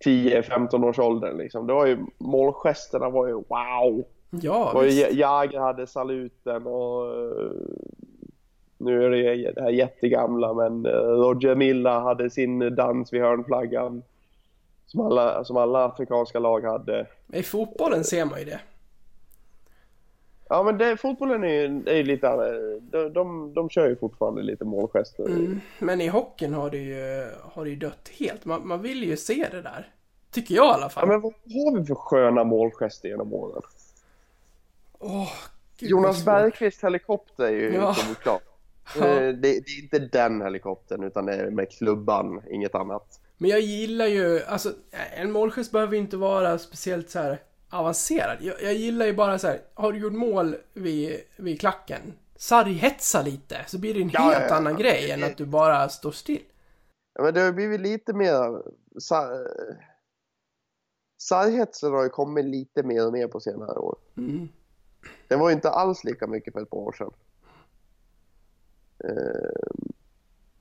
10-15 års åldern liksom. Det var ju målgesterna var ju wow. Ja, Och visst. Jagr hade saluten och eh, nu är det det här jättegamla men eh, Roger Milla hade sin dans vid hörnflaggan. Som alla, som alla afrikanska lag hade. I fotbollen ser man ju det. Ja men det, fotbollen är ju är lite de, de, de kör ju fortfarande lite målgester. Mm. Men i hockeyn har det ju, har det ju dött helt. Man, man vill ju se det där. Tycker jag i alla Ja, fall. men vad har vi för sköna målgester genom åren? Åh, gud, Jonas. Bergqvist helikopter är ju Ja. Ja. Eh, Det, det är inte den helikoptern utan det är med klubban, inget annat. Men jag gillar ju, alltså en målgest behöver ju inte vara speciellt så här avancerad. Jag, jag gillar ju bara så här, har du gjort mål vid, vid klacken? Sarghetsa lite, så blir det en Ja, helt ja, ja. annan grej än att du bara står still. Ja, men det har blivit lite mer... Sa, Sarghetsen har ju kommit lite mer och mer på senare år. Mm. Det var ju inte alls lika mycket för ett par år sedan. Eh,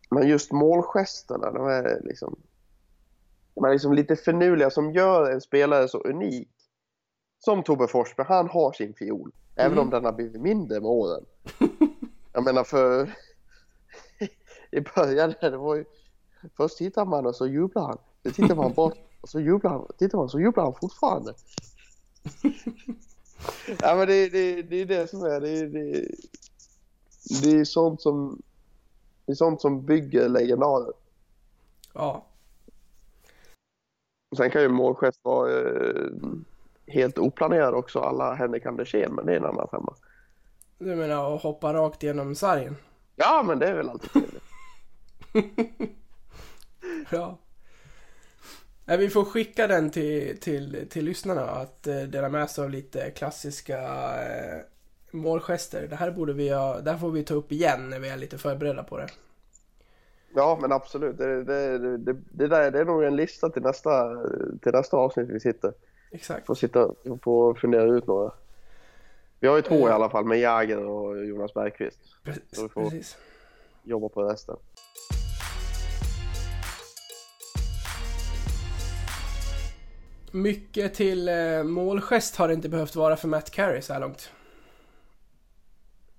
Men just målgesterna, de är liksom... De liksom lite finurliga som gör en spelare så unik. Som Tobbe Forsberg, han har sin fiol. Även om den har blivit mindre med åren. [LAUGHS] Jag menar för... [LAUGHS] I början där, det var ju... Först tittar man och så jublar han. Sen tittar man bort [LAUGHS] och så jublar han. Tittar man så jublar han fortfarande. ja men det, det, det är det som är. Det, det, det är sånt som... Det är sånt som bygger legendarer. Ja. Sen kan ju målgest vara eh, helt oplanerad också. Alla Henrik Andersén, men det är en annan femma. Du menar att hoppa rakt genom sargen? Ja, men det är väl alltid trevligt. [LAUGHS] Ja. Nej, vi får skicka den till, till, till lyssnarna att eh, dela med sig av lite klassiska eh, målgester. Det här borde vi ha, det här får vi ta upp igen när vi är lite förberedda på det. Ja, men absolut. Det, det, det, det, där, det är nog en lista till nästa, till nästa avsnitt vi sitter. Exakt. Får sitta och fundera ut några. Vi har ju två i alla fall med Jäger och Jonas Bergqvist. Så vi får Precis. jobba på resten. Mycket till eh, målgest har det inte behövt vara för Matt Carey så här långt.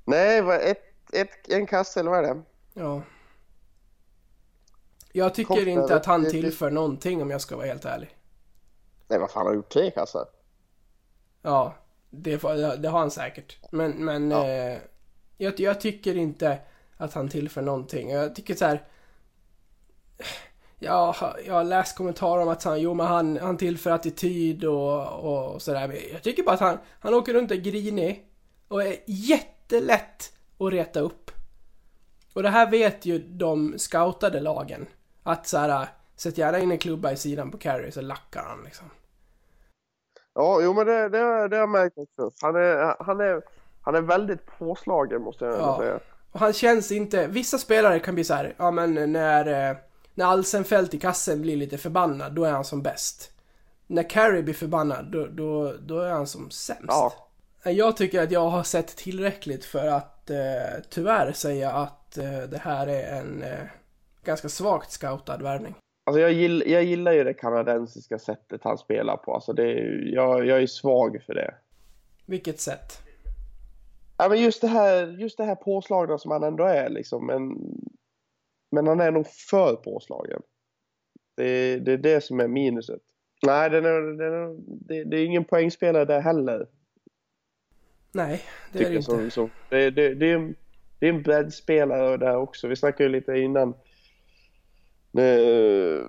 Nej, ett, ett, en kasse eller vad är det? Ja. Jag tycker Kostar inte att han det- det- tillför någonting om jag ska vara helt ärlig. Nej, vad fan har du gjort tre kassar? Ja, det, det har han säkert. Men, men Ja. eh, jag, jag tycker inte att han tillför någonting. Jag tycker så här. Ja, jag har läst kommentarer om att han, jo, men han, han tillför attityd och, och sådär. Jag tycker bara att han, han åker runt och är grinig. Och är jättelätt att reta upp. Och det här vet ju de scoutade lagen. Att så här, sätt gärna in en klubba i sidan på Carey så lackar han liksom. Ja, jo men det, det, det har jag märkt också. Han är, han är, han är väldigt påslagen måste jag Ja. säga. Och han känns inte... Vissa spelare kan bli så här, ja men när, eh, när Alsenfelt i kassen blir lite förbannad, då är han som bäst. När Carey blir förbannad, då, då, då är han som sämst. Ja. Jag tycker att jag har sett tillräckligt för att eh, tyvärr säga att eh, det här är en eh, ganska svagt scoutad värvning. Alltså jag, gill, jag gillar ju det kanadensiska sättet han spelar på. Alltså det jag, jag är svag för det. Vilket sätt? Ja, men just det här, just det här påslagna som han ändå är liksom. Men, men han är nog för påslagen. Det, det är det som är minuset. Nej, den är, den är, det, det är ingen poängspelare där heller. Nej, det är det inte. som, som, det, det, det, är en, det är en breddspelare där också. Vi snackade ju lite innan. Eh,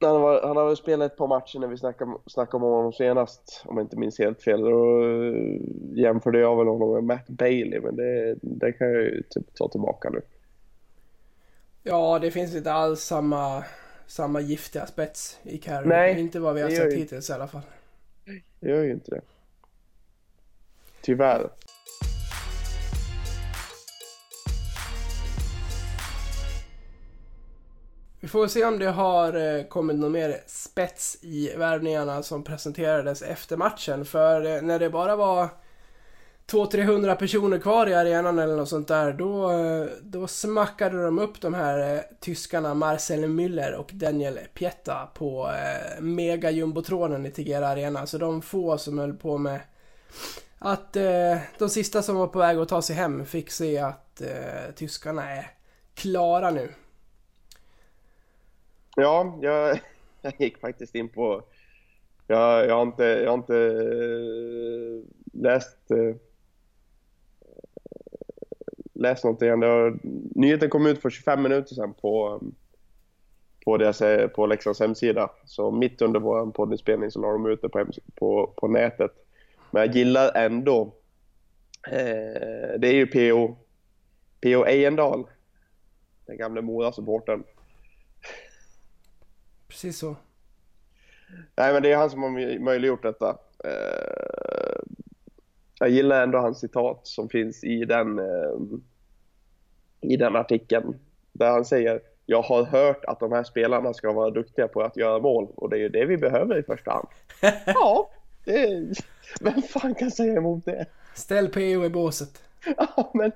han, var, han har spelat ett par matcher när vi snackade, snackade om honom senast. Om jag inte minns helt fel. Då eh, jämförde jag väl honom med Matt Bailey. Men det, det kan jag ju typ ta tillbaka nu. Ja, det finns inte alls samma, samma giftiga spets i Carey. Nej, inte vad vi har sett ju- hittills i alla fall. Det gör ju inte det. Tyvärr. Vi får se om det har eh, kommit någon mer spets i värvningarna som presenterades efter matchen. För eh, när det bara var 200-300 personer kvar i arenan eller något sånt där, då, eh, då smackade de upp de här tyskarna Marcel Müller och Daniel Pietta på eh, mega-jumbotronen i Tegera Arena. Så de få som höll på med att eh, de sista som var på väg att ta sig hem fick se att eh, tyskarna är klara nu. Ja, jag, [LAUGHS] jag gick faktiskt in på... Jag, jag har inte, jag har inte eh, läst, eh, läst någonting än. Nyheten kom ut för 25 minuter sedan på, eh, på, deras, på Leksands hemsida. Så mitt under vår poddinspelning så la de ut det på, på, på nätet. Men jag gillar ändå... Eh, det är ju PO, PO Ejendal, den gamle Mora-supporten. Precis så. Nej, men det är han som har möj- möjliggjort detta. Eh, jag gillar ändå hans citat som finns i den, eh, i den artikeln. Där han säger jag har hört att de här spelarna ska vara duktiga på att göra mål och det är ju det vi behöver i första hand. [LAUGHS] ja, är, vem fan kan säga emot det? Ställ PO i båset. [LAUGHS] Ja, men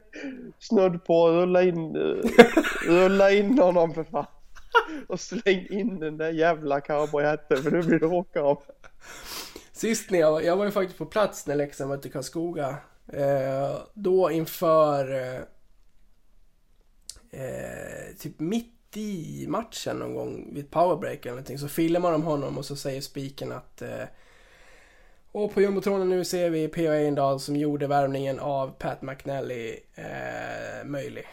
snudd på rulla in, eh, [LAUGHS] rulla in honom för fan. Och släng in den där jävla cowboyhatten för nu blir det åka av. Sist när jag, jag var ju faktiskt på plats när Leksand mötte Karlskoga. Eh, då inför eh, eh typ mitt i matchen någon gång vid ett powerbreak eller någonting så filmar de honom och så säger spiken att eh, och på jumbotronen nu ser vi P.O. Ejendahl som gjorde värvningen av Pat McNally eh, möjlig.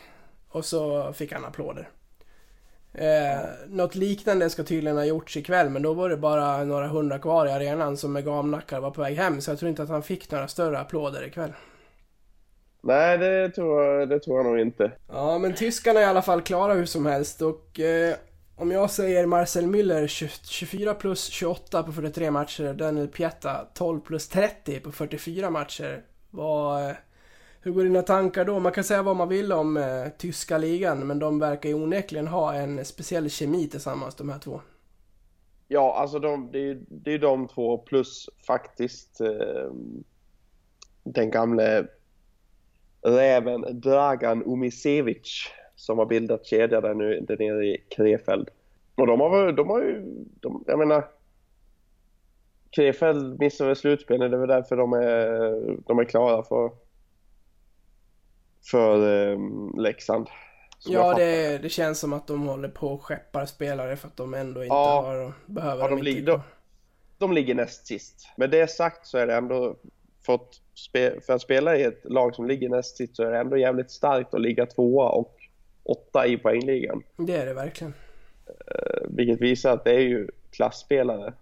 Och så fick han applåder. Eh, något liknande ska tydligen ha gjorts ikväll men då var det bara några hundra kvar i arenan som med gamnackar var på väg hem så jag tror inte att han fick några större applåder ikväll. Nej, det tror, jag, det tror jag nog inte. Ja men tyskarna är i alla fall klara hur som helst och eh, om jag säger Marcel Müller 20, 24 plus 28 på 43 matcher, Daniel Pietta 12 plus 30 på 44 matcher. Vad, eh, hur går dina tankar då? Man kan säga vad man vill om eh, tyska ligan men de verkar ju onekligen ha en speciell kemi tillsammans de här två. Ja, alltså de, det, är, det är de två plus faktiskt eh, den gamle räven Dragan Umisevic som har bildat kedja där nu där nere i Krefeld. Och de har, de har ju, de, jag menar Krefeld missar väl slutspelet, det är väl därför de är, de är klara för för eh, Leksand. Ja, det, det känns som att de håller på och skeppar spelare för att de ändå inte Ja. har, behöver Ja, de ligger- de- de ligger näst sist. Med det sagt så är det ändå fått spe, för att spela i ett lag som ligger näst sist så är det ändå jävligt starkt att ligga tvåa och åtta i poängligan. Det är det verkligen. Eh, Vilket visar att det är ju klassspelare.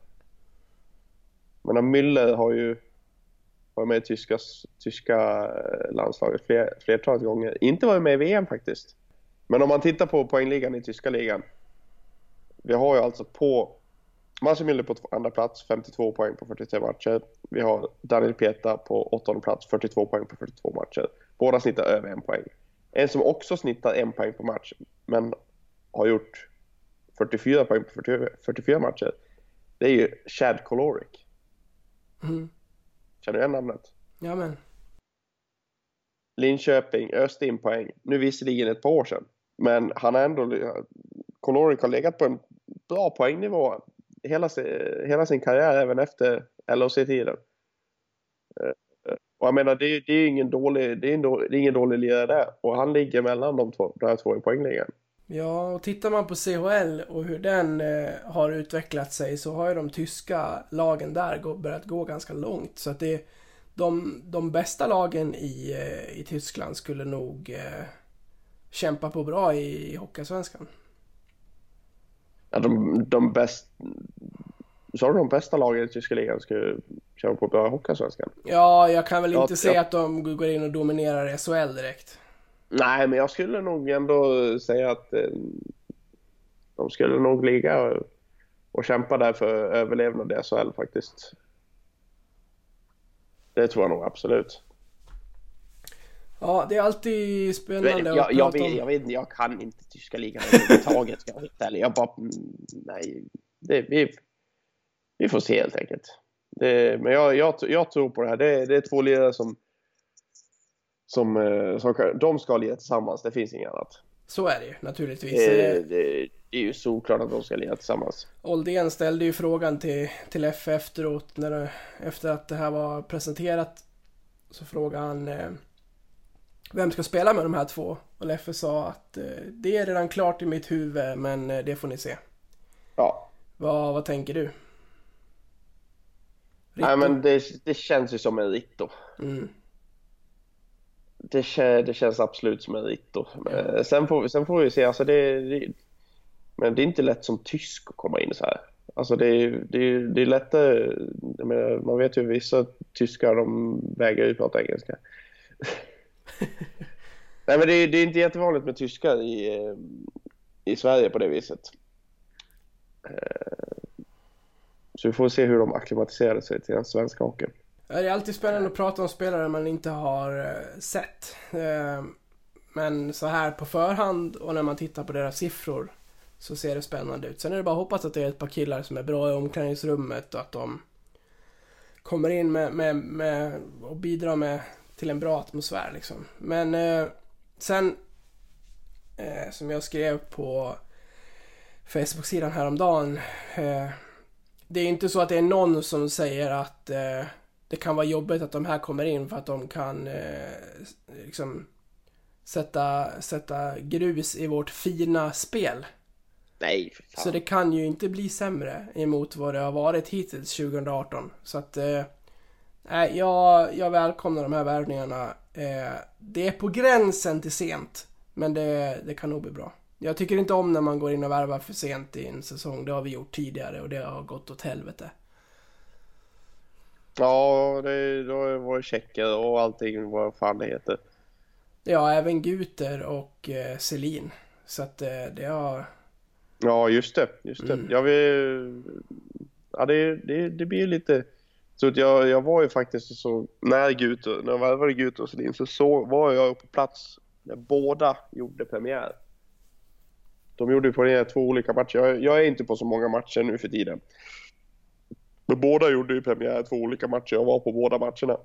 Men Müller har ju varit med i tyska, tyska eh, landslaget fler, flertalet gånger. Inte varit med i VM faktiskt. Men om man tittar på poängligan i tyska ligan. Vi har ju alltså på Marcin Müller på andra plats, 52 poäng på 43 matcher. Vi har Daniel Pieta på åttonde plats, 42 poäng på 42 matcher. Båda snittar över en poäng. En som också snittar en poäng på match, men har gjort 44 poäng på 44 matcher. Det är ju Chad Kolorik. Mm. Känner du igen namnet? Ja men. Linköping öste in poäng. Nu visserligen ett par år sedan. Men han har ändå... Kolorik har legat på en bra poängnivå hela, hela sin karriär även efter LHC-tiden. Eh, Och jag menar, det, är- det är ingen dålig, det är, en då, det är ingen dålig lirare där. Och han ligger mellan de, två, de här två i poängligan. Ja, och tittar man på CHL och hur den eh, har utvecklat sig så har ju de tyska lagen där gå, börjat gå ganska långt. Så att det, de, de bästa lagen i, eh, i Tyskland skulle nog eh, kämpa på bra i, i Hockeyallsvenskan. Ja, de, de bäst, sa du de bästa lagen i tyska ligan skulle köra på bra Hockeyallsvenskan? Ja, jag kan väl Ja, inte säga ja. att de går in och dominerar SHL direkt. Nej, men jag skulle nog ändå säga att eh, de skulle nog ligga och, kämpa där för överlevnad i SHL faktiskt. Det tror jag nog absolut. Ja, det är alltid spännande Jag, att jag, prata vet, om. jag vet jag kan inte tyska ligan överhuvudtaget jag. Jag bara, nej, det, vi, vi får se helt enkelt. Det, men jag, jag, jag tror på det här. Det, det är två lirare som, som, eh, som de ska lira tillsammans. Det finns inget annat. Så är det ju naturligtvis. Det, Eh, det, det är ju såklart att de ska lira tillsammans. Oldén ställde ju frågan till, till Leffe efteråt, när efter att det här var presenterat. Så frågade han eh, vem ska spela med de här två? Och Leffe sa att eh, det är redan klart i mitt huvud, men eh, det får ni se. Ja, Vad, vad tänker du? nej, Ritto? men det, det känns ju som en Ritto. Mm. Det, det känns absolut som en Ritto. Men Sen får, vi- sen får vi se. Alltså det, det, men det är inte lätt som tysk att komma in så här. Alltså det, är- det, är- det är lättare. menar, man vet ju vissa tyskar de vägrar ju prata engelska. [LAUGHS] Nej men det, är- det är inte jättevanligt med tyskar i, eh, i Sverige på det viset. Eh, Så vi får se hur de akklimatiserar sig till den svenska hockeyn. Det är alltid spännande att prata om spelare man inte har eh, sett. Eh, Men så här på förhand och när man tittar på deras siffror så ser det spännande ut. Sen är det bara att hoppas att det är ett par killar som är bra i omklädningsrummet och att de kommer in med, med, med och bidrar med till en bra atmosfär liksom. Men eh, sen eh, som jag skrev på Facebook-sidan häromdagen. Eh, det är inte så att det är någon som säger att eh, det kan vara jobbigt att de här kommer in för att de kan eh, liksom sätta, sätta grus i vårt fina spel. Nej, för fan. Så det kan ju inte bli sämre emot vad det har varit hittills 2018. Så att, eh, jag, jag välkomnar de här värvningarna. Eh, det är på gränsen till sent, men det, det kan nog bli bra. Jag tycker inte om när man går in och värvar för sent i en säsong. Det har vi gjort tidigare och det har gått åt helvete. Ja, det, då var det tjecker och allting vad fan det heter. Ja, även Guter och eh, Selin. Så att eh, det har... Ja, just det. Just det. Mm. Jag vill... Ja, det, det, det blir ju lite... Så att jag, jag var ju faktiskt så... När Guter, när jag värvade Guter och Selin så, så var jag på plats när båda gjorde premiär. De gjorde ju premiär två olika matcher. Jag, jag är inte på så många matcher nu för tiden. Men båda gjorde ju premiär två olika matcher. Jag var på båda matcherna.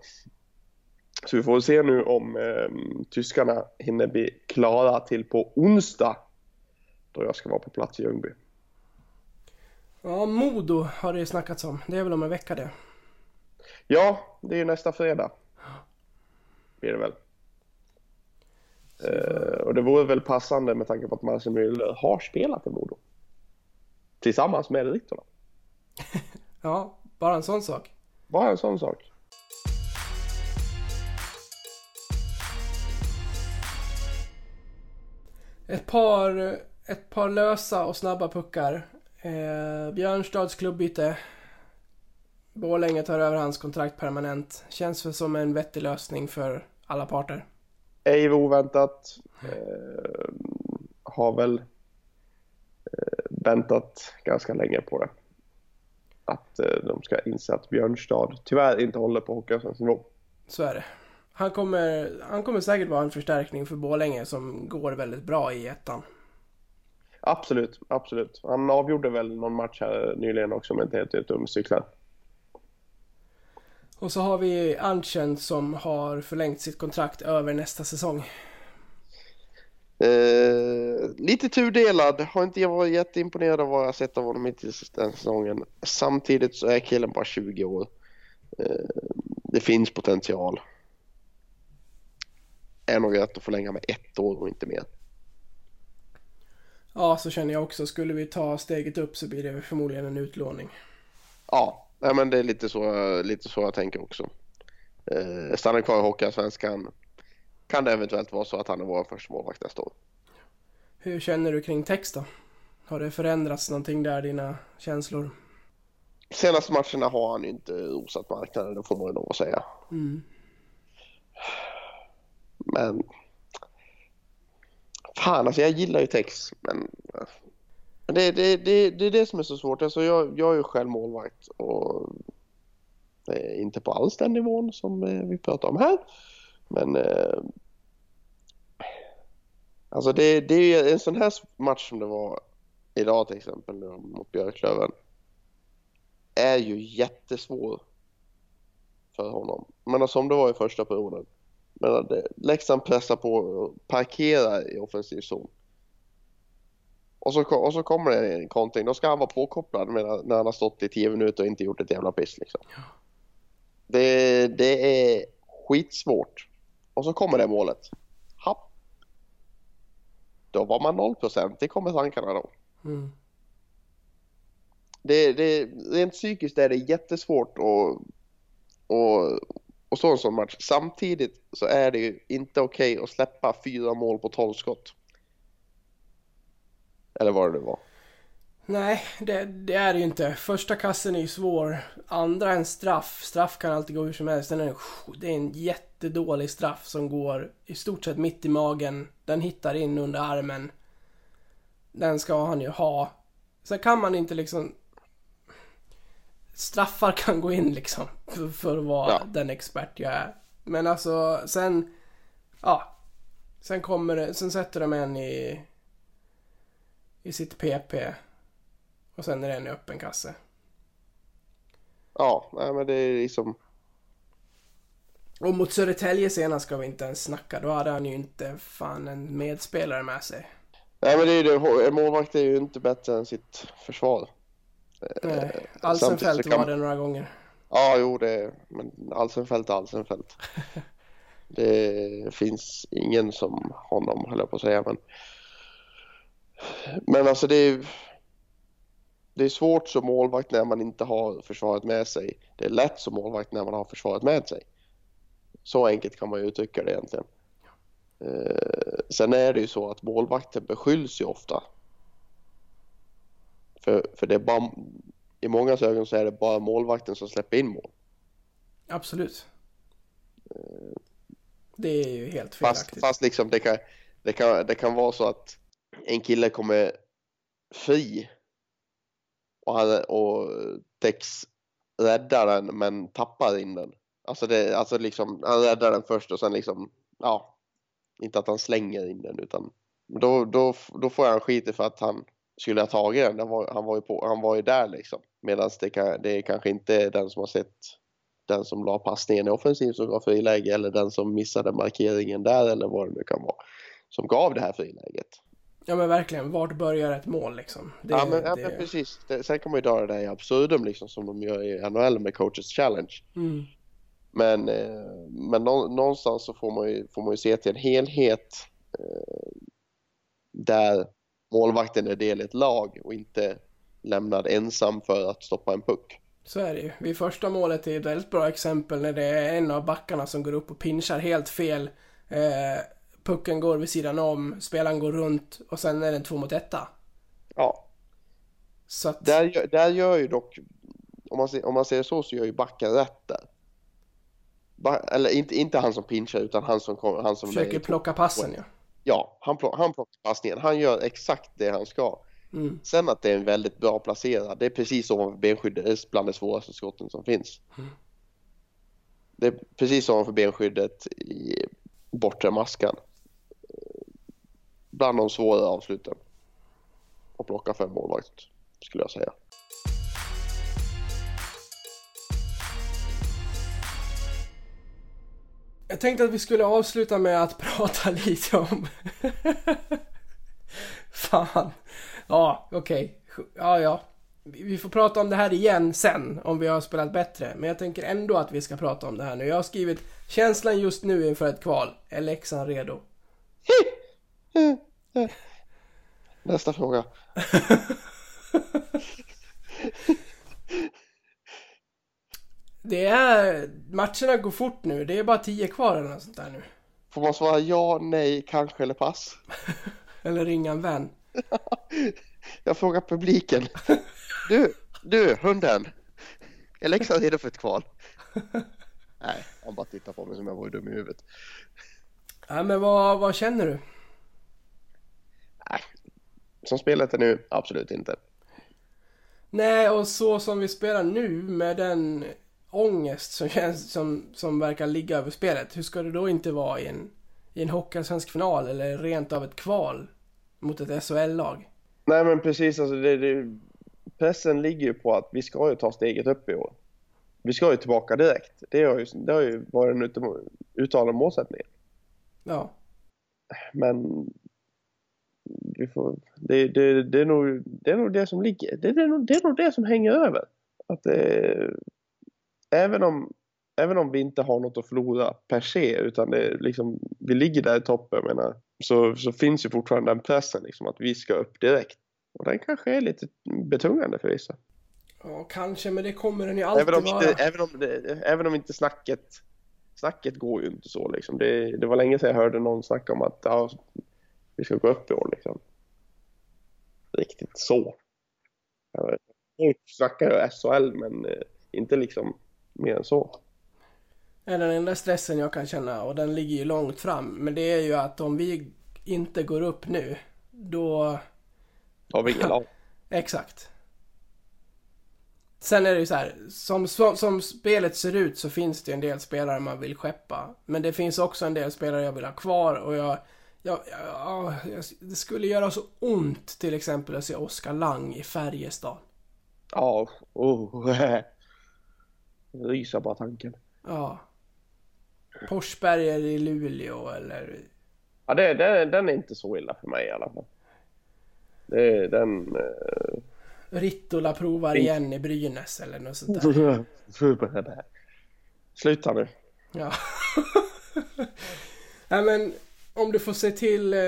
Så vi får se nu om eh, tyskarna hinner bli klara till på onsdag. Då jag ska vara på plats i Ljungby. Ja, Modo har det snackats om. Det är väl om en vecka det. Ja, det är ju nästa fredag. Blir det väl. Eh, och det vore väl passande med tanke på att Marcin Müller har spelat i Modo. Tillsammans med Rittola. [LAUGHS] Ja, bara en sån sak. Bara en sån sak. Ett par, ett par lösa och snabba puckar. Eh, Björnstads klubbyte. Borlänge tar över hans kontrakt permanent. Känns väl som en vettig lösning för alla parter. Ej oväntat. Eh, har väl eh, väntat ganska länge på det. Att eh, de ska inse att Björnstad tyvärr inte håller på Hockeyallsvensk nivå. Så är det. Han kommer, han kommer säkert vara en förstärkning för Borlänge som går väldigt bra i ettan. Absolut, absolut. Han avgjorde väl någon match här nyligen också med inte helt ute om cyklar. Och så har vi Antjen som har förlängt sitt kontrakt över nästa säsong. Eh, lite tudelad. Har inte jag varit jätteimponerad av vad jag sett av honom hittills den säsongen. Samtidigt så är killen bara 20 år. Eh, det finns potential. Är nog rätt att förlänga med ett år och inte mer. Ja, så känner jag också. Skulle vi ta steget upp så blir det förmodligen en utlåning. Ja, men det är lite så, lite så jag tänker också. Eh, stannar kvar i Hockeyallsvenskan kan det eventuellt vara så att han är vår första målvakt nästa år. Hur känner du kring text då? Har det förändrats någonting där, dina känslor? Senaste matcherna har han ju inte rosat marknaden, det får man ju lov att säga. Mm. Men... Fan, alltså jag gillar ju text, men... det, det, det, det är det som är så svårt. Alltså jag, jag är ju själv målvakt och inte på alls den nivån som eh, vi pratar om här. Men... Eh, alltså det, det är ju en sån här match som det var idag till exempel mot Björklöven är ju jättesvår för honom. Men som det var i första perioden. Men det, Leksand pressar på och parkerar i offensiv zon. Och så, och så kommer det en kontring. Då ska han vara påkopplad med, när han har stått i 10 minuter och inte gjort ett jävla piss. Liksom. Det, det är skitsvårt. Och så kommer det målet. Då var man 0 procent. Det kommer tankarna då. Mm. Det, det, rent psykiskt är det jättesvårt att stå en sån match. Samtidigt så är det ju inte okej okay att släppa fyra mål på 12 skott. Eller vad det nu var. Nej, det, det, är det ju inte. Första kassen är ju svår. Andra en straff. Straff kan alltid gå hur som helst. Den är, det är en jättedålig straff som går i stort sett mitt i magen. Den hittar in under armen. Den ska han ju ha. Sen kan man inte liksom... Straffar kan gå in liksom. För, för att vara ja. den expert jag är. Men alltså sen... Ja. Sen kommer det, sen sätter de en i... I sitt PP. Och sen är det en öppen kasse. Ja, nej men det är liksom... Och mot Södertälje senast ska vi inte ens snacka. Då hade han ju inte fan en medspelare med sig. Nej men det är ju det, en målvakt är ju inte bättre än sitt försvar. Nej, Alsenfelt kan... var det några gånger. Ja, jo det men Alsenfelt är Alsenfelt. [LAUGHS] det finns ingen som honom höll jag på att säga men men alltså det är det är svårt som målvakt när man inte har försvaret med sig. Det är lätt som målvakt när man har försvaret med sig. Så enkelt kan man ju uttrycka det egentligen. Eh, sen är det ju så att målvakten beskylls ju ofta. För, för det är bara, i många ögon så är det bara målvakten som släpper in mål. Absolut. Det är ju helt felaktigt. Fast, fast liksom det kan, det, kan, det kan vara så att en kille kommer fri och, hade, och Tex räddar den men tappar in den. Alltså, det, alltså liksom, han räddar den först och sen liksom, ja, inte att han slänger in den utan då, då, då får han skit för att han skulle ha tagit den. Han var, han var, ju, på, han var ju där liksom. Medan det, kan, det är kanske inte den som har sett den som la passningen i offensiv som gav friläge eller den som missade markeringen där eller vad det nu kan vara. Som gav det här friläget. Ja men verkligen, vart börjar ett mål liksom? Det, ja, men, ja det... men precis. Det, sen kan man ju dra det där i absurdum liksom som de gör i NHL med coaches challenge. Mm. Men, eh, men någonstans så får man, ju, får man ju se till en helhet eh, där målvakten är del i ett lag och inte lämnad ensam för att stoppa en puck. Så är det ju. Vid första målet är ett väldigt bra exempel när det är en av backarna som går upp och pinchar helt fel. Eh, pucken går vid sidan om, spelaren går runt och sen är det en två mot etta. Ja. Så att... där, där gör ju dock om man, ser, om man ser så så gör ju backen rätt där. Ba, eller inte, inte han som pinchar utan han som, kom- han som Försöker plocka passen ja. Ja, han, plock, han plockar passningen. Han gör exakt det han ska. Mm. Sen att det är en väldigt bra placerad, det är precis ovanför benskyddet, det är bland de svåraste skotten som finns. Det är precis ovanför benskyddet i bortre maskan. Bland de svåra avsluten. Och plocka en målvakt, skulle jag säga. Jag tänkte att vi skulle avsluta med att [LAUGHS] prata lite om... Fan. Ja, okej. Ja, ja. Vi vi får prata om det här igen sen, om vi har spelat bättre. Men jag tänker ändå att vi ska prata om det här nu. Jag har skrivit känslan just nu inför ett kval. Är Leksand redo? [LAUGHS] [LAUGHS] Nästa fråga. [LAUGHS] Det är... Matcherna går fort nu. Det är bara tio kvar eller något sånt där nu. Får man svara ja, nej, kanske eller pass? [LAUGHS] Eller ringa en vän. Jag frågar publiken. Du, du, hunden. Är Leksand redo för ett kval? Nej, han bara tittar på mig som jag var dum i huvudet. Ja, men vad, vad känner du? Nej, som spelet är nu, absolut inte. Nej, och så som vi spelar nu med den ångest som, känns, som, som verkar ligga över spelet. Hur ska det då inte vara i en, i en hockeyallsvensk final eller rent av ett kval mot ett SHL-lag? Nej, men precis. Alltså, det, det, pressen ligger ju på att vi ska ju ta steget upp i år. Vi ska ju tillbaka direkt. Det har ju, det har ju varit en uttalad målsättning. Ja. Men vi får, det, det, det, är nog, det är nog det som ligger. Det, det, är nog, det är nog det som hänger över. Att det, även, om, även om vi inte har något att förlora per se utan det liksom, vi ligger där i toppen menar, så, så finns ju fortfarande den pressen liksom, att vi ska upp direkt. Och den kanske är lite betungande för vissa. ja, kanske, men det kommer den ju alltid Även om, vara. inte, även, om det, även om inte snacket Snacket går ju inte så liksom. Det, det var länge sedan jag hörde någon snacka om att ja, vi ska gå upp i år liksom. Riktigt så. Folk snackar ju SHL men eh, inte liksom mer än så. den enda stressen jag kan känna och den ligger ju långt fram. Men det är ju att om vi inte går upp nu, då... Har vi ingen lag. [LAUGHS] Exakt. Sen är det ju så här, som, som, som spelet ser ut så finns det en del spelare man vill skeppa. Men det finns också en del spelare jag vill ha kvar och jag... jag, jag, jag det skulle göra så ont till exempel att se Oskar Lang i Färjestad. Ja, oh, [LAUGHS] ryser bara tanken. Ja. Forsberger i Luleå eller... Ja, det, det, den är inte så illa för mig i alla fall. Det, den... eh, Rittola provar igen i Brynäs eller något sånt där. [LAUGHS] Sluta nu. Ja. [LAUGHS] Nej men om du får se till eh,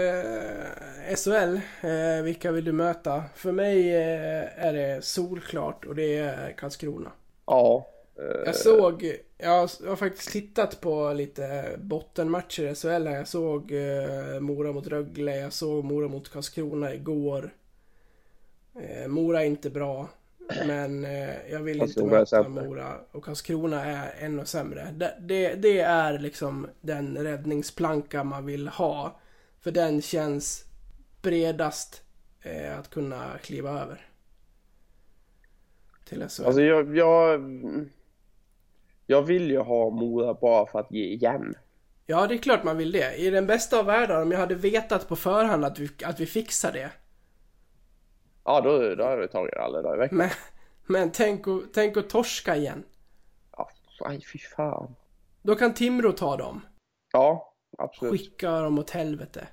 SHL, eh, vilka vill du möta? För mig eh, är det solklart och det är Karlskrona. Ja. eh, Jag såg, jag har, faktiskt tittat på lite bottenmatcher i SHL här. Jag såg eh, Mora mot Rögle, jag såg Mora mot Karlskrona igår. Eh, Mora är inte bra, men eh, jag vill inte Karlskrona möta. Mora. Och Karlskrona är ännu sämre. Det, det, det är liksom den räddningsplanka man vill ha. För den känns bredast eh, att kunna kliva över. Till SHL. Alltså jag, jag, jag vill ju ha Mora bara för att ge igen. Ja, det är klart man vill det. I den bästa av världar, om jag hade vetat på förhand att vi, att vi fixar det. Ja, då, då hade vi tagit alla dagar i veckan. Men, men tänk, att, tänk att torska igen. Ja, aj fy fan. Då kan Timrå ta dem. Ja, absolut. Skicka dem åt helvete.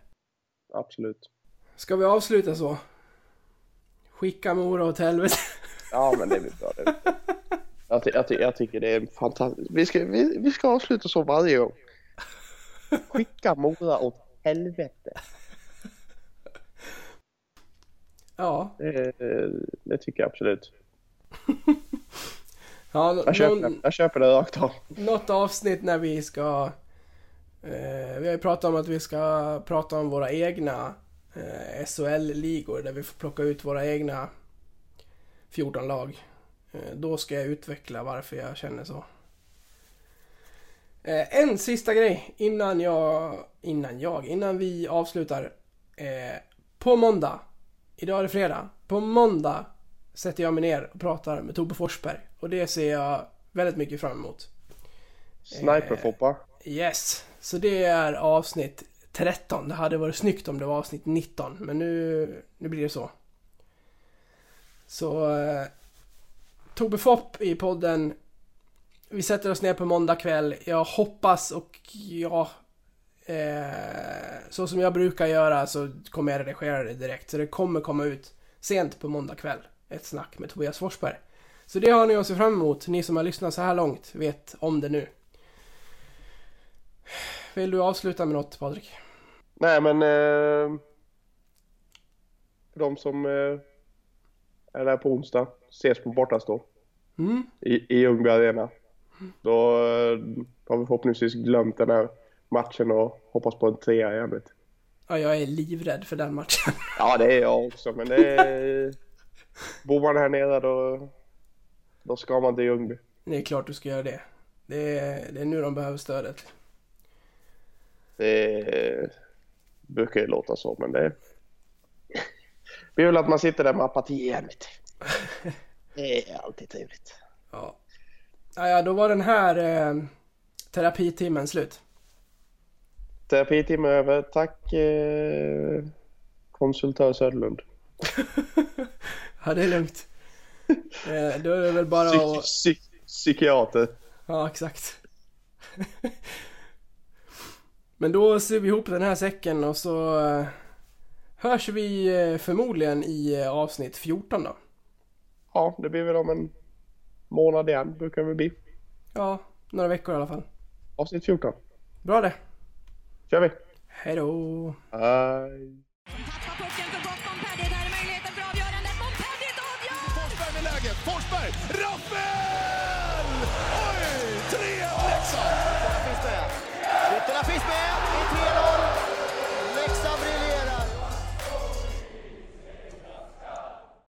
Absolut. Ska vi avsluta så? Skicka Mora åt helvete. Ja, men det blir bra. Det. Jag, jag, jag tycker det är fantastiskt. Vi ska, vi, vi ska avsluta så varje gång. Skicka Mora åt helvete. Ja, Det, det tycker jag absolut. [LAUGHS] ja Jag köper, någon, jag köper det rakt av. något avsnitt när vi ska... Eh, vi har ju pratat om att vi ska prata om våra egna eh, SHL-ligor där vi får plocka ut våra egna 14 lag. Eh, Då ska jag utveckla varför jag känner så. Eh, En sista grej innan jag, innan jag, innan vi avslutar. Eh, På måndag, idag är det fredag, på måndag sätter jag mig ner och pratar med Tobbe Forsberg. Och det ser jag väldigt mycket fram emot. Sniper-Foppa. Yes, så det är avsnitt 13. Det hade varit snyggt om det var avsnitt 19, men nu, nu blir det så. Så eh, Tobbe Fopp i podden. Vi sätter oss ner på måndag kväll. Jag hoppas och ja, eh, så som jag brukar göra så kommer jag redigera det direkt. Så det kommer komma ut sent på måndag kväll. Ett snack med Tobias Forsberg. Så det har ni att se fram emot. Ni som har lyssnat så här långt vet om det nu. Vill du avsluta med något Patrik? Nej men... Eh, de som eh, är där på onsdag, ses på bortastå Mm. i, i Ljungby Arena. Då eh, har vi förhoppningsvis glömt den här matchen och hoppas på en trea vet du. Ja, jag är livrädd för den matchen. [LAUGHS] Ja det är jag också men det är... Bor man här nere då, då ska man till Ljungby. Det är klart du ska göra det. Det är, det är nu de behöver stödet. Det brukar ju låta så men det... Det är väl att man sitter där med apati vet du. [LAUGHS] Det är alltid trevligt. Ja. Ja, ja, då var den här eh, terapitimmen slut. Terapitimme över. Tack eh, konsultör Söderlund. [LAUGHS] Ja, det är lugnt. [LAUGHS] Eh, då är det väl bara Psyk- att... psyk- psykiater. Ja, exakt. [LAUGHS] Men då syr vi ihop den här säcken och så eh, hörs vi eh, förmodligen i eh, avsnitt 14 då. Ja, det blir väl om en månad igen brukar det bli. Ja, några veckor i alla fall. Avsnitt 14. Bra det kör vi! Hej då! Hej! Forsberg! Rappel! Oj! 3-1 Leksand! Där finns det. Ytterna finns med.